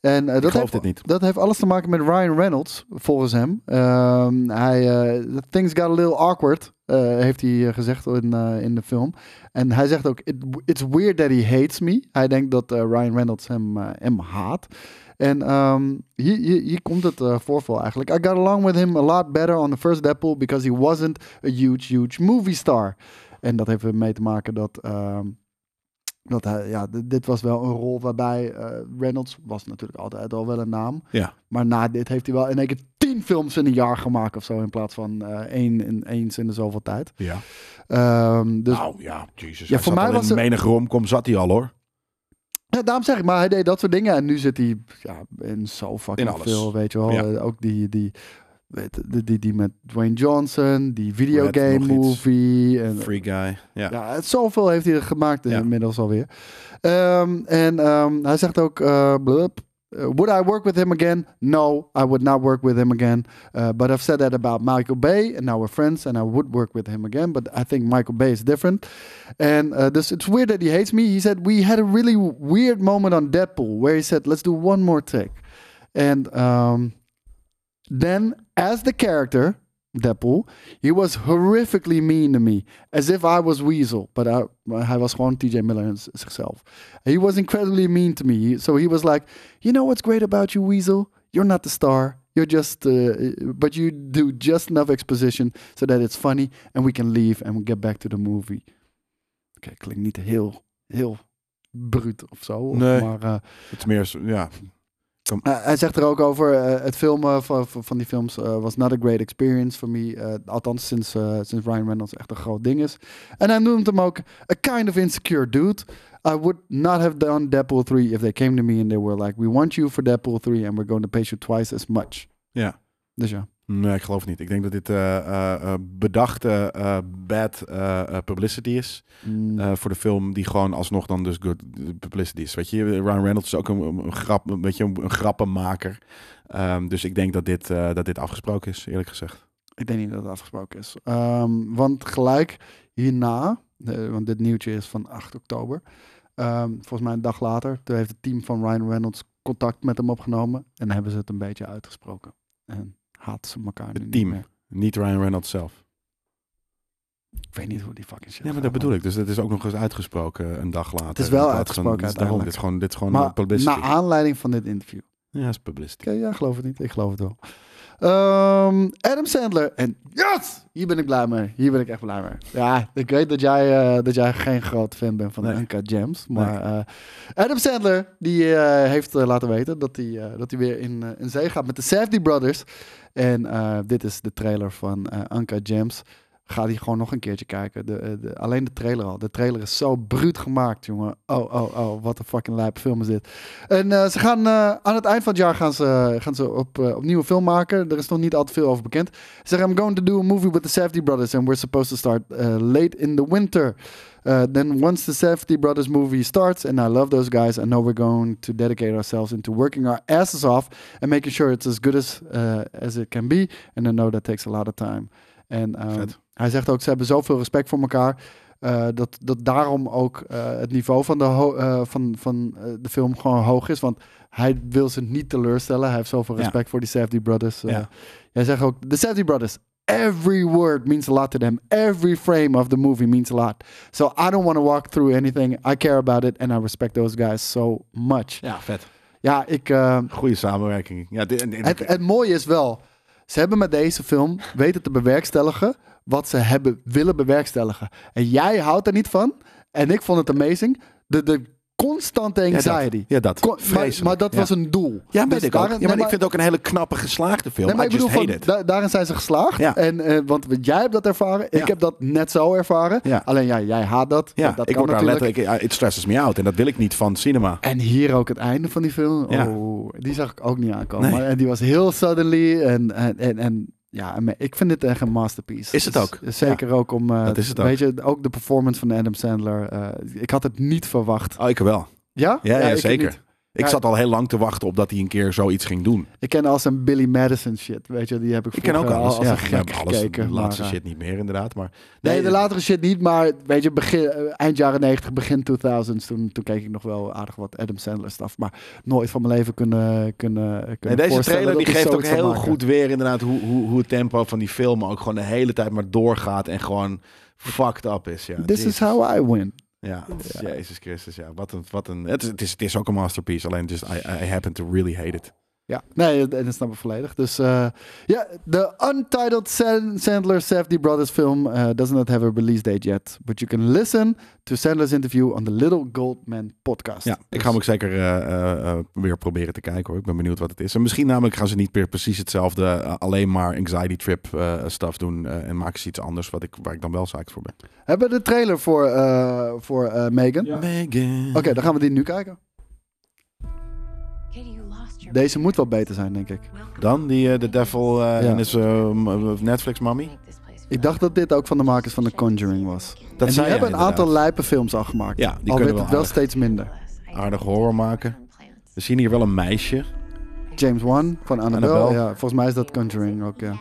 En eh, dat, geloof heeft, dit niet. dat heeft alles te maken met Ryan Reynolds, volgens hem. Ehm, hij, things got a little awkward, heeft hij gezegd in, in de film. En hij zegt ook, It, it's weird that he hates me. Hij denkt dat Ryan Reynolds hem, hem haat. En ehm, hier, hier, hier komt het eh, voorval eigenlijk. I got along with him a lot better on the first Deadpool because he wasn't a huge, huge movie star. En dat heeft ermee te maken dat, ehm, dat hij, ja, dit was wel een rol waarbij eh, Reynolds was natuurlijk altijd al wel een naam. Ja. Maar na dit heeft hij wel in één keer tien films in een jaar gemaakt of zo. In plaats van eh, één in, eens in de zoveel tijd. Ja. Ehm, dus nou ja, jezus. Ja, voor mij was in het- menig romcom zat hij al hoor. Ja, daarom zeg ik, maar hij deed dat soort dingen. En nu zit hij ja, in zo fucking In veel, weet je wel. Ja. Eh, ook die, die, weet, die, die, die met Dwayne Johnson, die videogame movie. En, Free guy. Ja. ja, zoveel heeft hij er gemaakt inmiddels alweer. Ehm, en ehm, hij zegt ook, eh, blub, uh, would I work with him again? No, I would not work with him again. Uh, but I've said that about Michael Bay, and now we're friends, and I would work with him again. But I think Michael Bay is different. And uh, this, it's weird that he hates me. He said we had a really weird moment on Deadpool where he said, "Let's do one more take," and um, then as the character Deadpool, he was horrifically mean to me, as if I was Weasel, but I, hij was gewoon TJ Miller zichzelf. He was incredibly mean to me. So he was like, you know what's great about you, Weasel? You're not the star. You're just, uh, but you do just enough exposition so that it's funny and we can leave and we get back to the movie. Oké, klinkt niet heel, heel bruut of zo. Nee. Maar uh, Het is meer, ja. Uh, hij zegt er ook over, uh, het filmen van, van van die films uh, was not a great experience for me. Althans, sinds, sinds Ryan Reynolds echt een groot ding is. En hij noemt hem ook a kind of insecure dude. I would not have done Deadpool 3 if they came to me and they were like, we want you for Deadpool 3 and we're going to pay you twice as much. Ja. Dus ja. Nee, ik geloof niet. Ik denk dat dit eh, bedachte bad publicity is. Mm. voor de film die gewoon alsnog dan dus good publicity is. Weet je, Ryan Reynolds is ook een, een grap, een beetje een, een grappenmaker. Ehm, dus ik denk dat dit, dat dit afgesproken is, eerlijk gezegd. Ik denk niet dat het afgesproken is. Ehm, want gelijk hierna, want dit nieuwtje is van 8 oktober. ehm, volgens mij een dag later, toen heeft het team van Ryan Reynolds contact met hem opgenomen. En hebben ze het een beetje uitgesproken. En haten ze elkaar Het niet team, meer. niet Ryan Reynolds zelf. Ik weet niet hoe die fucking shit Ja, maar dat bedoel ik. Dus het is ook nog eens uitgesproken een dag later. Het is wel uitgesproken van- daarom, uiteindelijk. Dit is gewoon, dit is gewoon Maar publicity. na aanleiding van dit interview. Ja, het is publicity. Oké, ja, geloof het niet. Ik geloof het wel. Ehm, Adam Sandler. En yes! Hier ben ik blij mee. Hier ben ik echt blij mee. Ja, ik weet dat jij, eh, dat jij geen groot fan bent van Nee. Uncut Gems. Maar eh, Adam Sandler, die eh, heeft laten weten dat hij, dat hij weer in, in zee gaat met de Safdie Brothers. En dit is de trailer van Uncut Gems. Ga die gewoon nog een keertje kijken. De, eh, de, alleen de trailer al. De trailer is zo bruut gemaakt, jongen. Oh, oh, oh. Wat een fucking lijpe film is dit. En eh, ze gaan eh, aan het eind van het jaar gaan ze, gaan ze op, eh, opnieuw een film maken. Er is nog niet al te veel over bekend. Ze zeggen, I'm going to do a movie with the Safdie brothers. And we're supposed to start uh, late in the winter. Uh, then once the Safdie brothers movie starts, and I love those guys, I know we're going to dedicate ourselves into working our asses off and making sure it's as good as, uh, as it can be. And I know that takes a lot of time. En um. Hij zegt ook, ze hebben zoveel respect voor elkaar. eh, dat, dat daarom ook eh, het niveau van, de, eh, van, van de film gewoon hoog is. Want hij wil ze niet teleurstellen. Hij heeft zoveel Ja. respect voor die Safdie Brothers. Ja. Jij zegt ook, de Safdie Brothers. Every word means a lot to them. Every frame of the movie means a lot. So I don't want to walk through anything. I care about it and I respect those guys so much. Ja, vet. Ja, ik... eh, Goede samenwerking. Ja, dit, het, het mooie is wel, ze hebben met deze film weten te bewerkstelligen wat ze hebben willen bewerkstelligen. En jij houdt er niet van. En ik vond het amazing. De, de constante ja, anxiety. dat. Ja, dat. Maar, dat Ja. was een doel. Ja, Dus ook. Ja, nee, maar ik vind het ook een hele knappe geslaagde film. Nee, maar I ik bedoel, van, da- daarin zijn ze geslaagd. Ja. En, eh, want jij hebt dat ervaren. Ik heb dat net zo ervaren. Alleen ja, jij haat dat. Ja, dat, ik kan word daar letterlijk... It stresses me out. En dat wil ik niet van cinema. En hier ook het einde van die film. Oh, die zag ik ook niet aankomen. Nee. Maar, en die was heel suddenly. En, en, en, en ja, ik vind dit echt een masterpiece. Is het Dus, ook. Zeker ook om... eh, Dat is het ook. Weet je, ook de performance van Adam Sandler. eh, ik had het niet verwacht. Oh, ik wel. Ja? Ja, ja, ik zeker. Ik Ja. zat al heel lang te wachten op dat hij een keer zoiets ging doen. Ik ken als een Billy Madison shit, weet je, die heb ik Ik ken ook alles. al als ja, een gek alles, gekeken. De laatste maar, eh, shit niet meer inderdaad. Maar, Nee, de latere shit niet, maar weet je, begin, eh, eind jaren 90, begin 2000s, toen, toen keek ik nog wel aardig wat Adam Sandler stuff, maar nooit van mijn leven kunnen, kunnen, kunnen Nee, deze trailer die geeft ook heel goed weer inderdaad hoe, hoe, hoe het tempo van die film ook gewoon de hele tijd maar doorgaat en gewoon fucked up is. Ja, This Jezus. is how I win. Ja, Jezus Christus. Ja, wat een, wat een, het, is, het, is, het is ook een masterpiece, alleen just I, I happen to really hate it. Ja, nee, en dat snap ik volledig. Dus eh, ja, de Untitled San- Sandler Safdie Brothers film uh, does not have a release date yet. But you can listen to Sandler's interview on the Little Goldman podcast. Ja, ik Dus- ga hem ook zeker eh, weer proberen te kijken hoor. Ik ben benieuwd wat het is. En misschien namelijk gaan ze niet meer precies hetzelfde, alleen maar anxiety trip eh, stuff doen en maken ze iets anders wat ik, waar ik dan wel psyched voor ben. Hebben we de trailer voor, eh, voor eh, Megan? Megan. Oké, dan gaan we die nu kijken. Katie, Deze moet wel beter zijn, denk ik. Dan die eh, The Devil eh Ja. en is eh, Netflix Mommy. Ik dacht dat dit ook van de makers van The Conjuring was. Dat en die hebben een aantal lijpe films al gemaakt. Ja, die al kunnen werd het wel aardig. steeds minder. Aardig horror maken. We zien hier wel een meisje. James Wan van Annabelle. Annabelle. Ja, volgens mij is dat Conjuring ook, ja.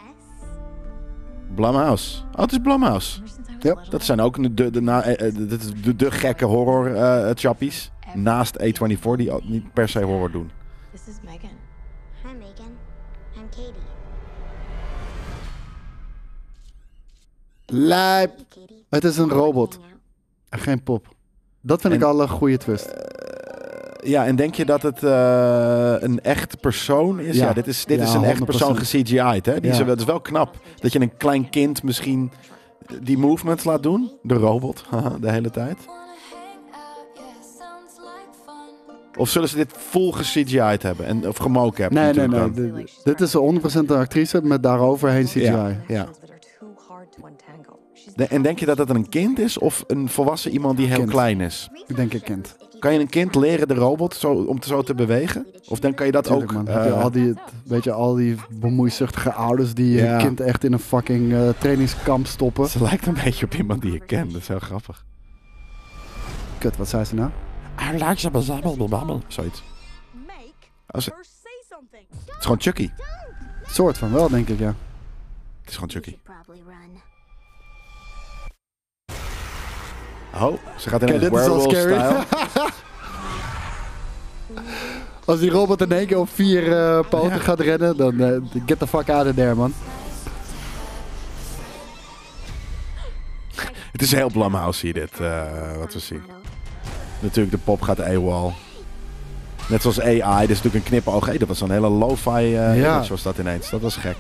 Blumhouse. Oh, het is Blumhouse. Yep. Dat zijn ook de, de, de, eh, eh, de, de gekke horror eh chappies. Naast A24 die niet per se horror doen. This is Megan. Hi, Megan. I'm Katie. Lijp. Het is een robot. En geen pop. Dat vind En- ik al een goede twist. Ja, en denk je dat het eh, een echt persoon is? Ja, Ja. dit is, dit Ja, is een echt 100%. persoon ge-CGI'd. Hè? Die Ja. is, dat is wel knap. Dat je een klein kind misschien die movements laat doen. De robot, [laughs] haha, de hele tijd. Of zullen ze dit full ge-CGI'd hebben? En, of gemoken hebben? Nee, nee, nee. Dit, dit is 100% een actrice met daaroverheen CGI. Ja, ja. De- en denk je dat het een kind is of een volwassen iemand die heel Kind. klein is? Ik denk een kind. Kan je een kind leren de robot zo, om te, zo te bewegen? Of dan kan je dat Tuurlijk, ook... man. Je eh, al die, weet je, al die bemoeizuchtige ouders die Ja. je kind echt in een fucking eh, trainingskamp stoppen. ze lijkt een beetje op iemand die je kent. Dat is heel grappig. Kut, wat zei ze nou? Zoiets. Make Oh, ze- her say something. het is gewoon Chucky. Soort van wel, denk ik, ja. Het is gewoon Chucky. Oh, ze gaat in een. [laughs] Als die robot in één keer op vier eh, poten Ja. gaat rennen, dan eh, get the fuck out of there, man. Het is heel Blumhouse hier dit, eh, wat we zien. Natuurlijk, de pop gaat AWOL. Net zoals AI, dit is natuurlijk een knipoog. Hey, dat was een hele lo-fi eh Ja. image was dat ineens. Dat was gek.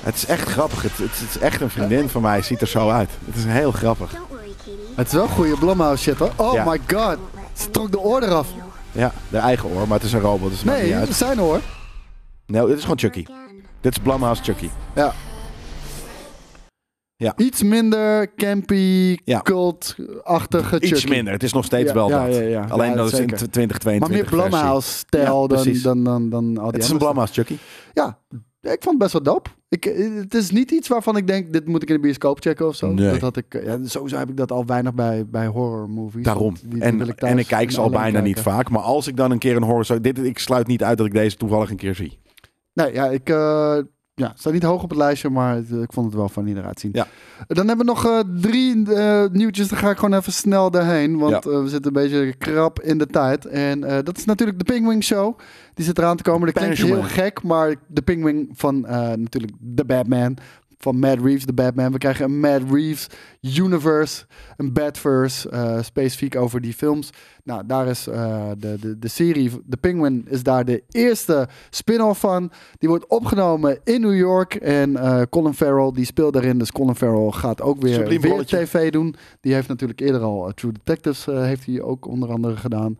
Het is echt grappig. Het, het, het is echt een vriendin van mij. Ziet er zo uit. Het is heel grappig. Het is wel goede Blumhouse shit, hoor. Oh Ja. my god. Ze trok de oor eraf. Ja, de eigen oor, maar het is een robot, dus Nee, het is zijn oor. Nee, dit is gewoon Chucky. Dit is Blumhouse Chucky. Ja. Ja. Iets minder campy, Ja. cult-achtige Iets minder. Het is nog steeds Ja, wel dat. Alleen dat is in zeker. 2022 Maar meer. Blumhouse-stijl dan, dan, dan, dan al die Het is een andere Blumhouse Chucky. Ja, ik vond het best wel dope. Ik, eh, het is niet iets waarvan ik denk, dit moet ik in de bioscoop checken of zo. Nee. Dat had ik, eh, ja, sowieso heb ik dat al weinig bij, bij horror movies. Daarom. Want die- die en, ik en ik kijk ze al bijna niet vaak. Maar als ik dan een keer een horror zou... Dit, ik sluit niet uit dat ik deze toevallig een keer zie. Nee, ja, ik uh, ja, staat niet hoog op het lijstje, maar het, eh, ik vond het wel van eruit zien. Ja. Dan hebben we nog eh, drie eh, nieuwtjes. Daar ga ik gewoon even snel doorheen, want Ja. eh, we zitten een beetje krap in de tijd. En eh, dat is natuurlijk de Penguin Show. Die zit eraan te komen. Dat klinkt heel gek, maar de Penguin van eh, natuurlijk de Batman. Van Matt Reeves, de Batman. We krijgen een Matt Reeves universe, een Batverse, eh, specifiek over die films. Nou, daar is eh, de, de, de serie, The Penguin is daar de eerste spin-off van. Die wordt opgenomen in New York en eh, Colin Farrell, die speelt daarin. Dus Colin Farrell gaat ook weer, weer tv doen. Die heeft natuurlijk eerder al True Detectives heeft hij ook onder andere gedaan.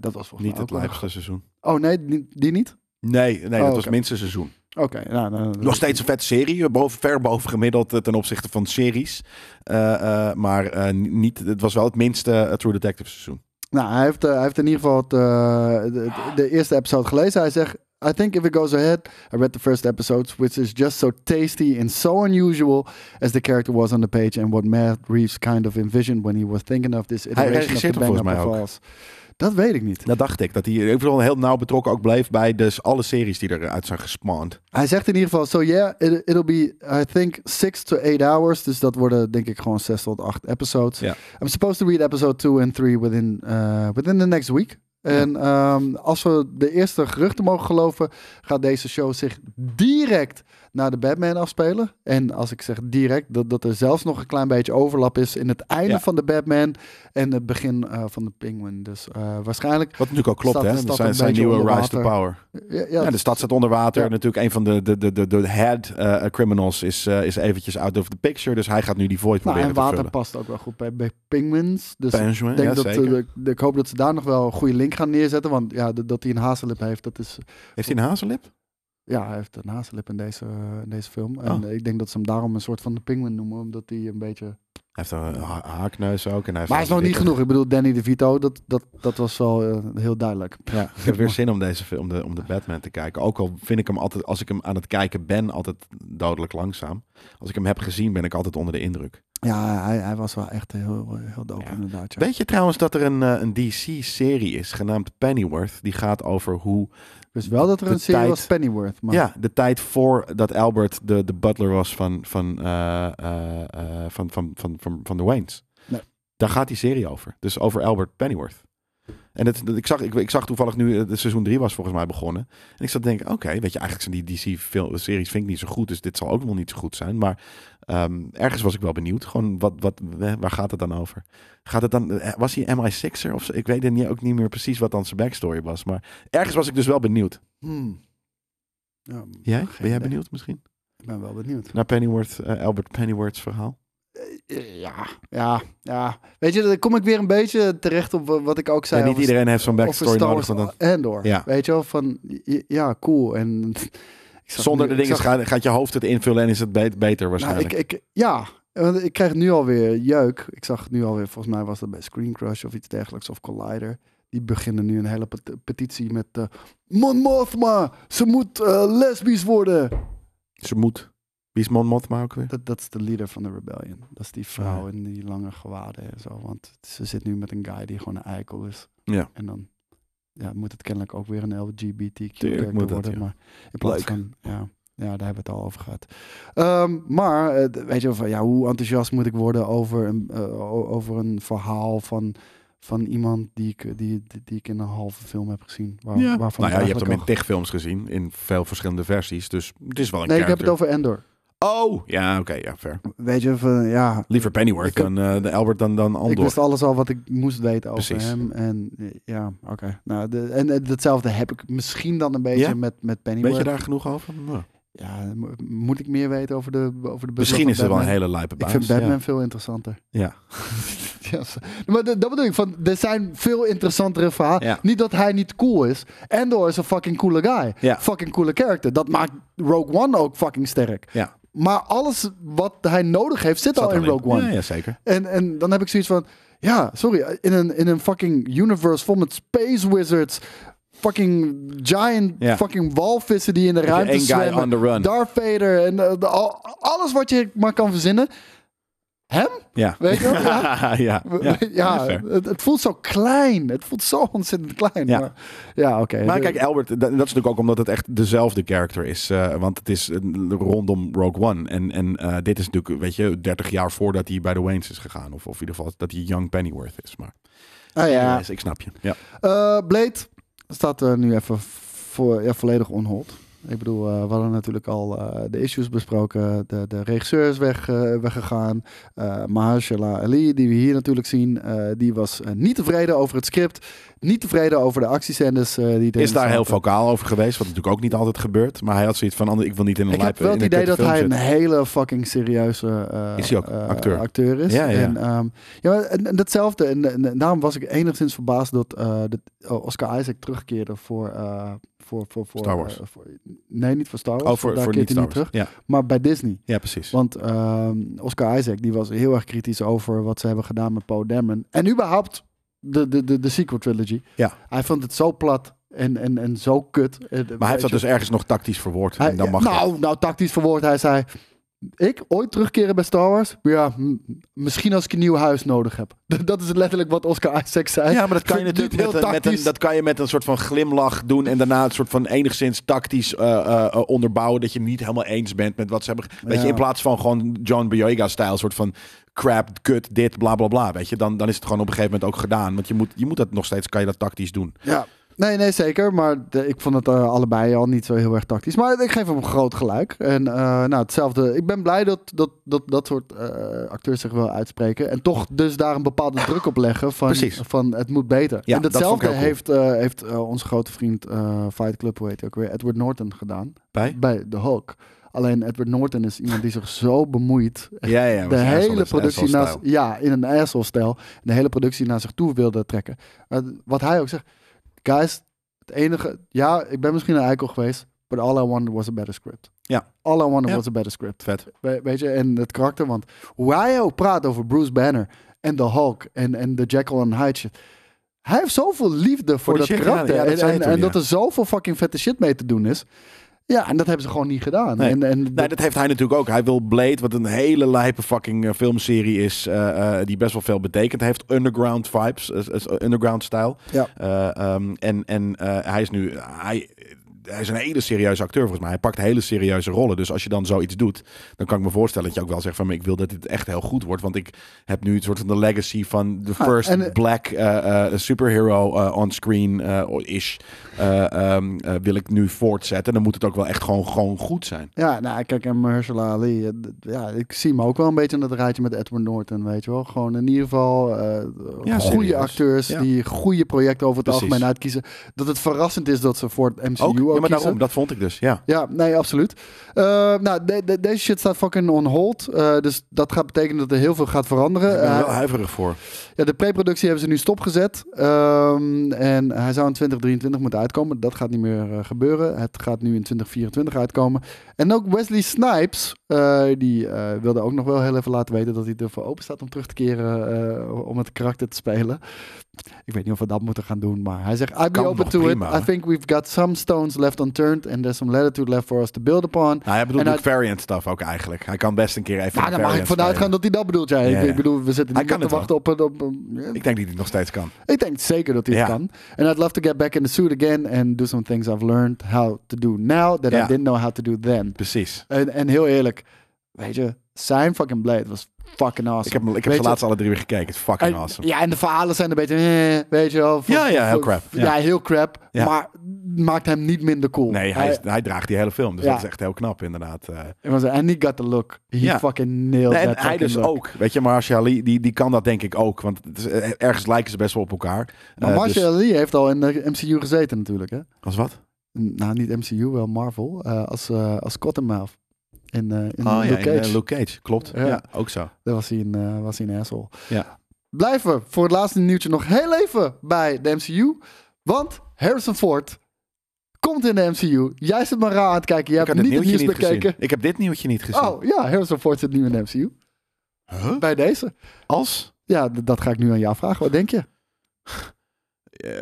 Dat was volgens Niet het laatste seizoen. Oh nee, die, niet? Nee, nee dat Oh, was minste seizoen. Oké, nou, nou, Nog steeds een vette serie. Boven, ver boven gemiddeld eh, ten opzichte van series. Eh, eh, maar eh, niet, het was wel het minste eh, True Detective seizoen. Nou, hij heeft, eh, hij heeft in ieder geval het, eh, de, de eerste episode gelezen. Hij zegt: I think if it goes ahead, I read the first episodes, which is just so tasty and so unusual as the character was on the page and what Matt Reeves kind of envisioned when he was thinking of this iteration of the Bang Up ook. Dat weet ik niet. Dat dacht ik. Dat hij geval heel nauw betrokken ook bleef bij dus alle series die eruit zijn gespawned. Hij zegt in ieder geval, so yeah, it, it'll be, I think, six to eight hours. Dus dat worden denk ik gewoon zes tot acht episodes. I'm supposed to read episode two and three within, uh, within the next week. En ehm, als we de eerste geruchten mogen geloven, gaat deze show zich direct naar de Batman afspelen. En als ik zeg direct, dat, dat er zelfs nog een klein beetje overlap is in het einde Ja. van de Batman en het begin eh, van de Penguin. Dus eh, waarschijnlijk. Wat natuurlijk ook klopt, de hè? Zijn, zijn nieuwe Rise to. Power. Ja, ja, Ja, de stad staat onder water. Natuurlijk een van de, de, de, de, de head eh, criminals is, is eventjes out of the picture. Dus hij gaat nu die void nou, proberen en te water vullen. past ook wel goed bij, bij Penguins. Dus Penguin, ik, denk dat, eh, de- ik hoop dat ze daar nog wel een goede link gaan neerzetten. Want ja, dat dat hij een hazenlip heeft, dat is... Heeft hij een hazenlip? Ja, hij heeft een hazenlip in deze, in deze film. En Oh. ik denk dat ze hem daarom een soort van de penguin noemen. Omdat hij een beetje... Hij heeft een ha- haakneus ook. En hij heeft Maar hij is nog niet genoeg. Ik bedoel, Danny DeVito, dat, dat, dat was wel eh, heel duidelijk. Ja, ik heb weer zin om deze film, om de, om de Batman te kijken. Ook al vind ik hem altijd, als ik hem aan het kijken ben, altijd dodelijk langzaam. Als ik hem heb gezien, ben ik altijd onder de indruk. Ja, hij, hij was wel echt heel, heel dope Ja. inderdaad. Ja. Weet je trouwens dat er een, eh, een DC-serie is, genaamd Pennyworth. Die gaat over hoe Ik wist wel dat er een serie tijd- was Pennyworth. Maar Ja, de tijd voor dat Albert de, de butler was van, van, eh, eh, eh, van, van, van, van, van de Waynes. Nee. Daar gaat die serie over. Dus over Albert Pennyworth. En het, ik, zag, ik, ik zag toevallig nu, eh, de seizoen 3 was volgens mij begonnen. En ik zat te denken, oké, weet je, eigenlijk zijn die DC-series vind ik niet zo goed. Dus dit zal ook wel niet zo goed zijn. Maar ehm, ergens was ik wel benieuwd. Gewoon, wat, wat, eh, waar gaat het dan over? Gaat het dan, eh, was hij MI6er of zo? Ik weet het niet, ook niet meer precies wat dan zijn backstory was. Maar ergens was ik dus wel benieuwd. Hmm. Ja, Jij? Ben jij benieuwd misschien? Ik ben wel benieuwd. Naar Pennyworth, eh, Albert Pennyworth's verhaal? Eh, Ja, ja, ja. Weet je, dan kom ik weer een beetje terecht op wa- wat ik ook zei. Ja, niet iedereen heeft zo'n backstory nodig. Want dan, Andor. Ja. Weet je wel, van ja, cool. En [laughs] zonder de dingen zag- gaat, gaat je hoofd het invullen en is het be- beter Nou, waarschijnlijk. ik, ik, ja, want ik krijg nu alweer jeuk. Ik zag nu alweer, volgens mij was dat bij Screen Crush of iets dergelijks, of Collider. Die beginnen nu een hele pet- petitie met... eh Mon Mothma, ze moet eh, lesbisch worden. Ze moet. Wie is Mon Mothma ook weer? Dat, dat is de leader van de rebellion. Dat is die vrouw Ah. in die lange gewaden en zo. Want ze zit nu met een guy die gewoon een eikel is. Ja. En dan ja, moet het kennelijk ook weer een LGBTQ Tuurlijk moet dat, worden. ja. Maar in plaats van, ja, ja, daar hebben we het al over gehad. Ehm, maar eh, weet je, van, ja, hoe enthousiast moet ik worden over een, eh, over een verhaal van, van iemand die ik, die, die, die ik in een halve film heb gezien. Waar, Ja. Waarvan Nou ja, je hebt hem in eigenlijk tig films gezien, in veel verschillende versies. Dus het is wel een Nee, ik heb het over Endor. Oh, ja, oké, ja, fair. Weet je, van, ja, Liever Pennyworth Ik dan eh, de Albert dan, dan Ik Andor. wist alles al wat ik moest weten over Precies. hem. En ja, oké. Nou, de, en, en hetzelfde heb ik misschien dan een beetje Ja? met, met Weet Pennyworth. je daar genoeg over? Nou, Ja, mo- moet ik meer weten over de, over de misschien is het wel een hele lijpe Ik baas. vind Batman Ja. veel interessanter. Ja. [laughs] Zo- maar dat bedoel ik, van, er zijn veel interessantere verhalen. Ja. Niet dat hij niet cool is. Endor is een fucking coole guy. Ja. Fucking coole character. Dat maakt Rogue One ook fucking sterk. Ja. Maar alles wat hij nodig heeft, zit, al in. Rogue One. Ja, ja, zeker. En, en dan heb ik zoiets van, ja, sorry, in een, in een fucking universe vol met space wizards, fucking giant Ja. fucking walvissen die in de ruimte zwemmen, on the run. Darth Vader en eh, de- al- alles wat je maar kan verzinnen. Hem? Ja. Weet je wel? [laughs] Ja. ja. ja. Ja, fair. het, het voelt zo klein. Het voelt zo ontzettend klein. Ja. Maar, ja, oké. Maar kijk, Albert, dat, dat is natuurlijk ook omdat het echt dezelfde character is. eh, want het is eh, rondom Rogue One. En, en eh, dit is natuurlijk, weet je, 30 jaar voordat hij bij de Waynes is gegaan. Of, of in ieder geval dat hij Young Pennyworth is. Maar ah, ja. Yes, ik snap je. Ja. Blade staat er nu even voor, ja, volledig on hold. Ik bedoel, eh, we hadden natuurlijk al eh, de issues besproken. De, de regisseur is weg, eh, weggegaan. Mahershala Ali, die we hier natuurlijk zien, die was niet tevreden over het script. Niet tevreden over de actiescènes die Is daar heel vocaal over geweest, wat natuurlijk ook niet altijd gebeurt. Maar hij had zoiets van, ander- ik wil niet in een Ik heb wel het idee dat hij een hele fucking serieuze Is hij ook, acteur. acteur is. Ja, ja. En, ehm, ja, maar- en, en datzelfde. En, daarom was ik enigszins verbaasd dat dat Oscar Isaac terugkeerde voor, voor, voor, voor Star Wars. eh, voor- nee, niet voor Star Wars. Oh, voor, Daar voor keert niet hij terug. Ja, Maar bij Disney. ja, precies. Want ehm, Oscar Isaac die was heel erg kritisch over wat ze hebben gedaan met Poe Dameron. En überhaupt de, de, de, de sequel trilogy. Ja. Hij vond het zo plat en, en, en zo kut. Maar hij heeft dat dus ergens nog tactisch verwoord. Hij, en dan mag nou, nou, tactisch verwoord. Hij zei: Ik ooit terugkeren bij Star Wars? Ja, misschien als ik een nieuw huis nodig heb. [laughs] Dat is letterlijk wat Oscar Isaac zei. Ja, maar dat kan je natuurlijk met, heel een- met een, tactisch. dat kan je met een soort van glimlach doen. En daarna een soort van enigszins tactisch eh, eh, eh, onderbouwen. Dat je niet helemaal eens bent met wat ze hebben. Weet je, Ja. in plaats van gewoon John Boyega-stijl. soort van crap, kut, dit, bla bla bla. Weet je, dan, dan is het gewoon op een gegeven moment ook gedaan. Want je moet, je moet dat nog steeds, kan je dat tactisch doen. Ja. Nee, nee, zeker. Maar de- ik vond het eh, allebei al niet zo heel erg tactisch. Maar ik geef hem groot gelijk. En eh, nou, hetzelfde. Ik ben blij dat dat, dat, dat soort eh, acteurs zich wel uitspreken. En toch dus daar een bepaalde druk op leggen van, Precies. van het moet beter. Ja, en datzelfde heeft, heeft onze grote vriend Fight Club, hoe heet hij ook weer, Edward Norton gedaan. Bij? Bij The Hulk. Alleen Edward Norton is iemand die zich zo bemoeit. [laughs] Ja, ja. de hele productie naast, ja, in een asshole-stijl. De hele productie naar zich toe wilde trekken. Wat hij ook zegt, guys, het enige, ja, ik ben misschien een eikel geweest, but all I wanted was a better script. Ja. All I wanted Ja. was a better script. Vet. We- weet je, en het karakter, want hoe hij ook praat over Bruce Banner en de Hulk en, en de Jekyll and Hyde shit. Hij heeft zoveel liefde voor, dat karakter. gedaan. Ja, dat en en, toen, en ja. dat er zoveel fucking vette shit mee te doen is. Ja, en dat hebben ze gewoon niet gedaan. Nee. En, en Nee, dat heeft hij natuurlijk ook. Hij wil Blade, wat een hele lijpe fucking eh, filmserie is, eh, eh, die best wel veel betekent. Hij heeft underground vibes, underground style. Ja. Eh, ehm, en en hij is nu, hij, hij is een hele serieuze acteur volgens mij. Hij pakt hele serieuze rollen. Dus als je dan zoiets doet, dan kan ik me voorstellen dat je ook wel zegt van, "Maar ik wil dat dit echt heel goed wordt. Want ik heb nu het soort van de legacy van de Ah, first en, eh, black eh, eh, superhero on screen ish. eh, ehm, eh, wil ik nu voortzetten. Dan moet het ook wel echt gewoon, gewoon goed zijn. Ja, nou, kijk, en Mahershala Ali, ja, ik zie hem ook wel een beetje in dat rijtje met Edward Norton, weet je wel. Gewoon in ieder geval Ja, goede serieus. acteurs Ja. die goede projecten over het Precies. algemeen uitkiezen. Dat het verrassend is dat ze voor het MCU ook, Ook, ja, maar daarom, dat vond ik dus, ja. Ja, nee, absoluut. Eh, nou, de- de- deze shit staat fucking on hold. eh, dus dat gaat betekenen dat er heel veel gaat veranderen. Ik ben er wel Eh, huiverig voor. ja, de pre-productie hebben ze nu stopgezet. Ehm, en hij zou in 2023 moeten uitkomen. Dat gaat niet meer gebeuren. Het gaat nu in 2024 uitkomen. En ook Wesley Snipes, die wilde ook nog wel heel even laten weten dat hij ervoor open staat om terug te keren om het karakter te spelen. Ik weet niet of we dat moeten gaan doen, maar hij zegt, I'd be open to prima, it. hè? I think we've got some stones left unturned and there's some latitude left for us to build upon. Nou, hij bedoelt ook variant stuff ook eigenlijk. Hij kan best een keer even Nou, een daar mag ik vanuit gaan dat hij dat bedoelt. Ja, Ja, ik, ja. ik bedoel, we zitten niet te wachten op. Op Ik denk dat hij het nog steeds kan. ik denk zeker dat hij het Ja. kan. And I'd love to get back in the suit again and do some things I've learned how to do now that I Ja. didn't know how to do then. Precies. En, en heel eerlijk, weet je, zijn fucking Blade was fucking awesome. Ik heb, ik heb ze laatst alle drie weer gekeken. Het is fucking en, awesome. Ja, en de verhalen zijn een beetje, eh, weet je wel. van- Ja, ja, heel crap. Ja, Ja. heel crap. Ja. Maar maakt hem niet minder cool. Nee, hij, hij draagt die hele film. Dus Ja. dat is echt heel knap inderdaad. eh. And he got the look. He Ja. fucking nailed Nee, en hij dus look. ook. Weet je, Marshall Ali, die, die kan dat denk ik ook. Want het is, eh, ergens lijken ze best wel op elkaar. Maar Marshall dus- Ali heeft al in de MCU gezeten natuurlijk, hè? Als wat? Nou, niet MCU, wel Marvel. als, als Cottonmouth. In, eh in Oh ja, Luke Cage. eh, Luke Cage. Klopt. Ja. Ook zo. Daar was hij een, eh, was hij een asshole. Ja. Blijven voor het laatste nieuwtje nog heel even bij de MCU. Want Harrison Ford komt in de MCU. Jij zit maar raar aan het kijken. Jij hebt had niet het nieuws niet bekeken. gezien. Ik heb dit nieuwtje niet gezien. Oh ja, Harrison Ford zit nu in de MCU. Huh? Bij deze. Als? Ja, dat ga ik nu aan jou vragen. Wat denk je?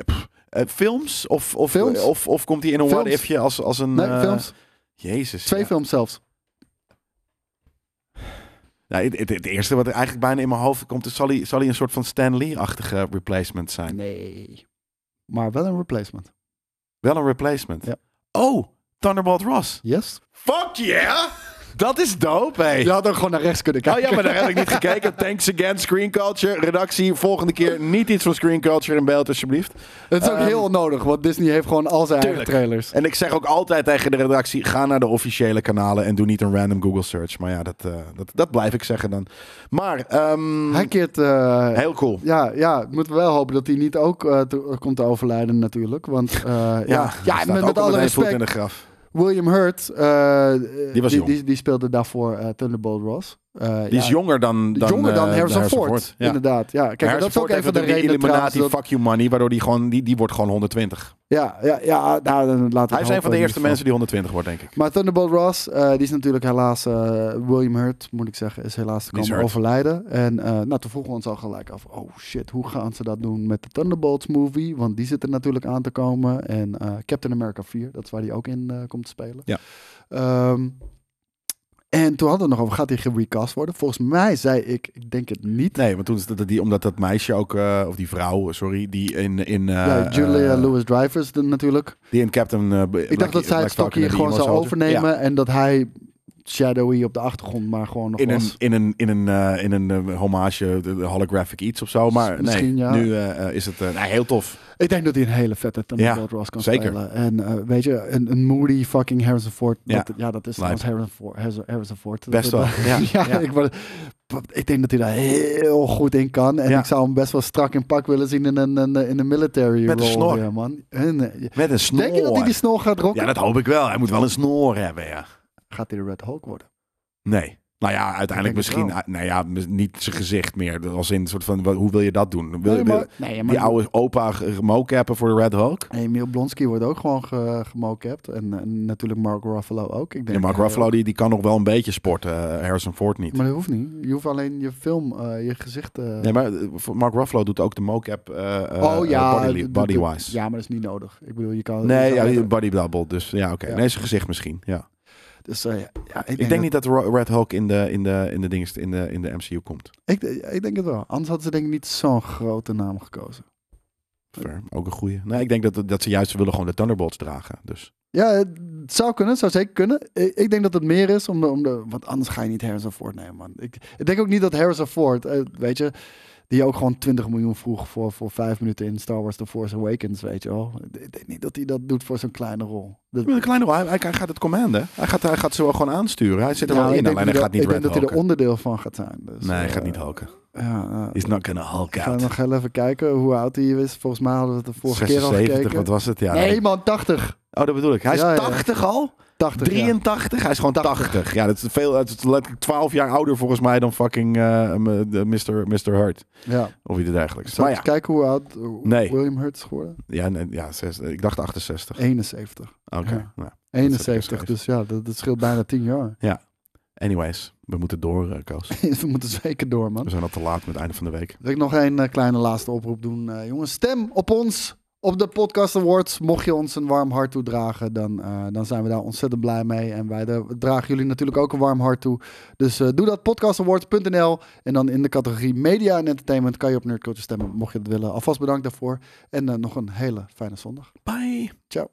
Pff, films? Of, of, Films. Of, of komt hij in een what-ifje als, als een... Nee, films. Jezus. Twee ja. films zelfs. Ja, het, het, het eerste wat er eigenlijk bijna in mijn hoofd komt... is zal hij, zal hij een soort van Stan Lee-achtige replacement zijn. Nee. Maar wel een replacement. Wel een replacement. Ja. Oh, Thunderbolt Ross. Yes? Fuck yeah! Dat is dope, hey. Je had ook gewoon naar rechts kunnen Oh kijken. ja, maar daar heb ik niet gekeken. [laughs] Thanks again, Screen Culture. Redactie, volgende keer niet iets van Screen Culture in beeld, alsjeblieft. Het is ook Ehm, heel onnodig, want Disney heeft gewoon al zijn Tuurlijk. eigen trailers. En ik zeg ook altijd tegen de redactie: ga naar de officiële kanalen en doe niet een random Google search. Maar ja, dat, eh, dat, dat blijf ik zeggen dan. Maar ehm, Hij keert... eh, heel cool. Ja, ja, moeten we wel hopen dat hij niet ook eh, te- komt te overlijden natuurlijk. Want ja, ja, ja, met, met alle voet in respect, de graf. William Hurt, eh, Die die, die speelde daarvoor eh, Thunderbolt Ross. Eh, Die ja, is jonger dan, dan, jonger dan eh, Harrison, Ford, Ja. inderdaad. Ja, kijk, dat is ook een van de redenen trouwens. Illuminati Dat, fuck you money, waardoor die gewoon, die, die wordt gewoon 120. ja, ja, ja, nou, dan Hij is een van de eerste mensen die 120 wordt, denk ik. Maar Thunderbolt Ross, eh, die is natuurlijk helaas, William Hurt, moet ik zeggen, is helaas te komen overlijden. En nou, toen vroegen we ons al gelijk af, oh shit, hoe gaan ze dat doen met de Thunderbolts movie? Want die zit er natuurlijk aan te komen. En Captain America 4, dat is waar die ook in komt te spelen. Ja. Ehm, En toen hadden we nog over, gaat hij gerecast worden? Volgens mij zei ik, ik denk het niet. Nee, want toen is dat die, omdat dat meisje ook, eh, of die vrouw, sorry, die in, in, eh, ja, Julia eh, Louis Drivers natuurlijk. die in Captain. Ik dacht dat zij het stokje gewoon zou overnemen Ja, en dat hij shadowy op de achtergrond, maar gewoon nog in een, in een, in een, eh, in een eh, hommage, de, de holographic iets of zo. Maar Misschien, nee, ja. nu eh, eh, is het eh, nou, heel tof. Ik denk dat hij een hele vette Thunderbolt Ross kan zeker. spelen. En eh, weet je, een, een moody fucking Harrison Ford. Ja. Dat, ja, dat is trouwens Harrison Ford. Harrison- Harrison Ford. Best wel, ja. [laughs] ja, Ja. Ik, word- ik denk dat hij daar heel goed in kan. En Ja. ik zou hem best wel strak in pak willen zien in een, een, in een military Met een snor. man. En, eh, Met een snor. denk je dat hij die snor gaat rocken? Ja, dat hoop ik wel. Hij moet wel een snor hebben, ja. Gaat hij de Red Hulk worden? Nee. Nou ja, uiteindelijk misschien, nou ja, niet zijn gezicht meer. Als in een soort van, hoe wil je dat doen? Wil, Nee, maar, nee, maar die oude opa mocappen voor de Red Hulk? Emil Blonsky wordt ook gewoon ge, gemocapt. En, en natuurlijk Mark Ruffalo ook. Ik denk, Ja, Mark eh, Ruffalo die, die kan nog wel een beetje sporten. eh, Harrison Ford niet. Maar dat hoeft niet. Je hoeft alleen je film, eh, je gezicht... Nee, maar Mark Ruffalo doet ook de mocap eh, oh ja, body, body-wise. Ja, maar dat is niet nodig. Ik bedoel, je kan... Nee, je ja, kan body double. Dus ja, oké. Ja. Nee, zijn gezicht misschien. Ja. Dus eh, ja, ik, Ik denk niet dat Red Hulk in de, in de, in de, dinges, in de, in de MCU komt. Ik, ik denk het wel. Anders hadden ze denk ik niet zo'n grote naam gekozen. Fair. Ook een goeie. Nee, ik denk dat, dat ze juist willen gewoon de Thunderbolts dragen. Dus Ja, het zou kunnen. Het zou zeker kunnen. Ik, ik denk dat het meer is, om de, om de, want anders ga je niet Harrison Ford nemen, man. Ik, ik denk ook niet dat Harrison Ford, eh, weet je, die ook gewoon 20 miljoen vroeg voor, voor vijf minuten in Star Wars The Force Awakens, weet je wel. Ik denk niet dat hij dat doet voor zo'n kleine rol. Dat, een kleine rol. Hij, hij gaat het commanden. Hij gaat, hij gaat ze wel gewoon aansturen. Hij zit er Ja, wel in. Alleen hij gaat niet Ik denk dat hij er onderdeel van gaat zijn. Dus, Nee, hij gaat eh, niet hulken. Ja, ja. He's not gonna hulk out. nog heel even kijken hoe oud hij is. Volgens mij hadden we het de vorige keer al 76, gekeken. wat was het? Ja, nee, nee. man, 80. Oh, dat bedoel ik. Hij is Ja, ja. 80 al? 80 ja. 83? Hij is gewoon 80. Ja, dat is veel. Het is letterlijk 12 jaar ouder volgens mij dan fucking eh, m- de Mr. Mr. Hurt. Ja. Of iets dergelijks. Zal Maar ik ja, eens kijken hoe oud hoe Nee. William Hurt is geworden? ja, nee, ja zes- ik dacht 68. 71. Oké. Ja. nou, 71, geschreven. dus ja, dat, dat scheelt bijna 10 jaar. anyways, we moeten door, eh, Koos. [laughs] We moeten zeker door, man. We zijn al te laat met het einde van de week. Wil ik nog een eh, kleine laatste oproep doen. Eh, jongens, stem op ons op de Podcast Awards. Mocht je ons een warm hart toedragen, dan, eh, dan zijn we daar ontzettend blij mee. En wij de- dragen jullie natuurlijk ook een warm hart toe. Dus eh, doe dat, podcastawards.nl. En dan in de categorie Media en Entertainment kan je op Nerd Culture stemmen, mocht je dat willen. Alvast bedankt daarvoor. En eh, nog een hele fijne zondag. Bye. Ciao.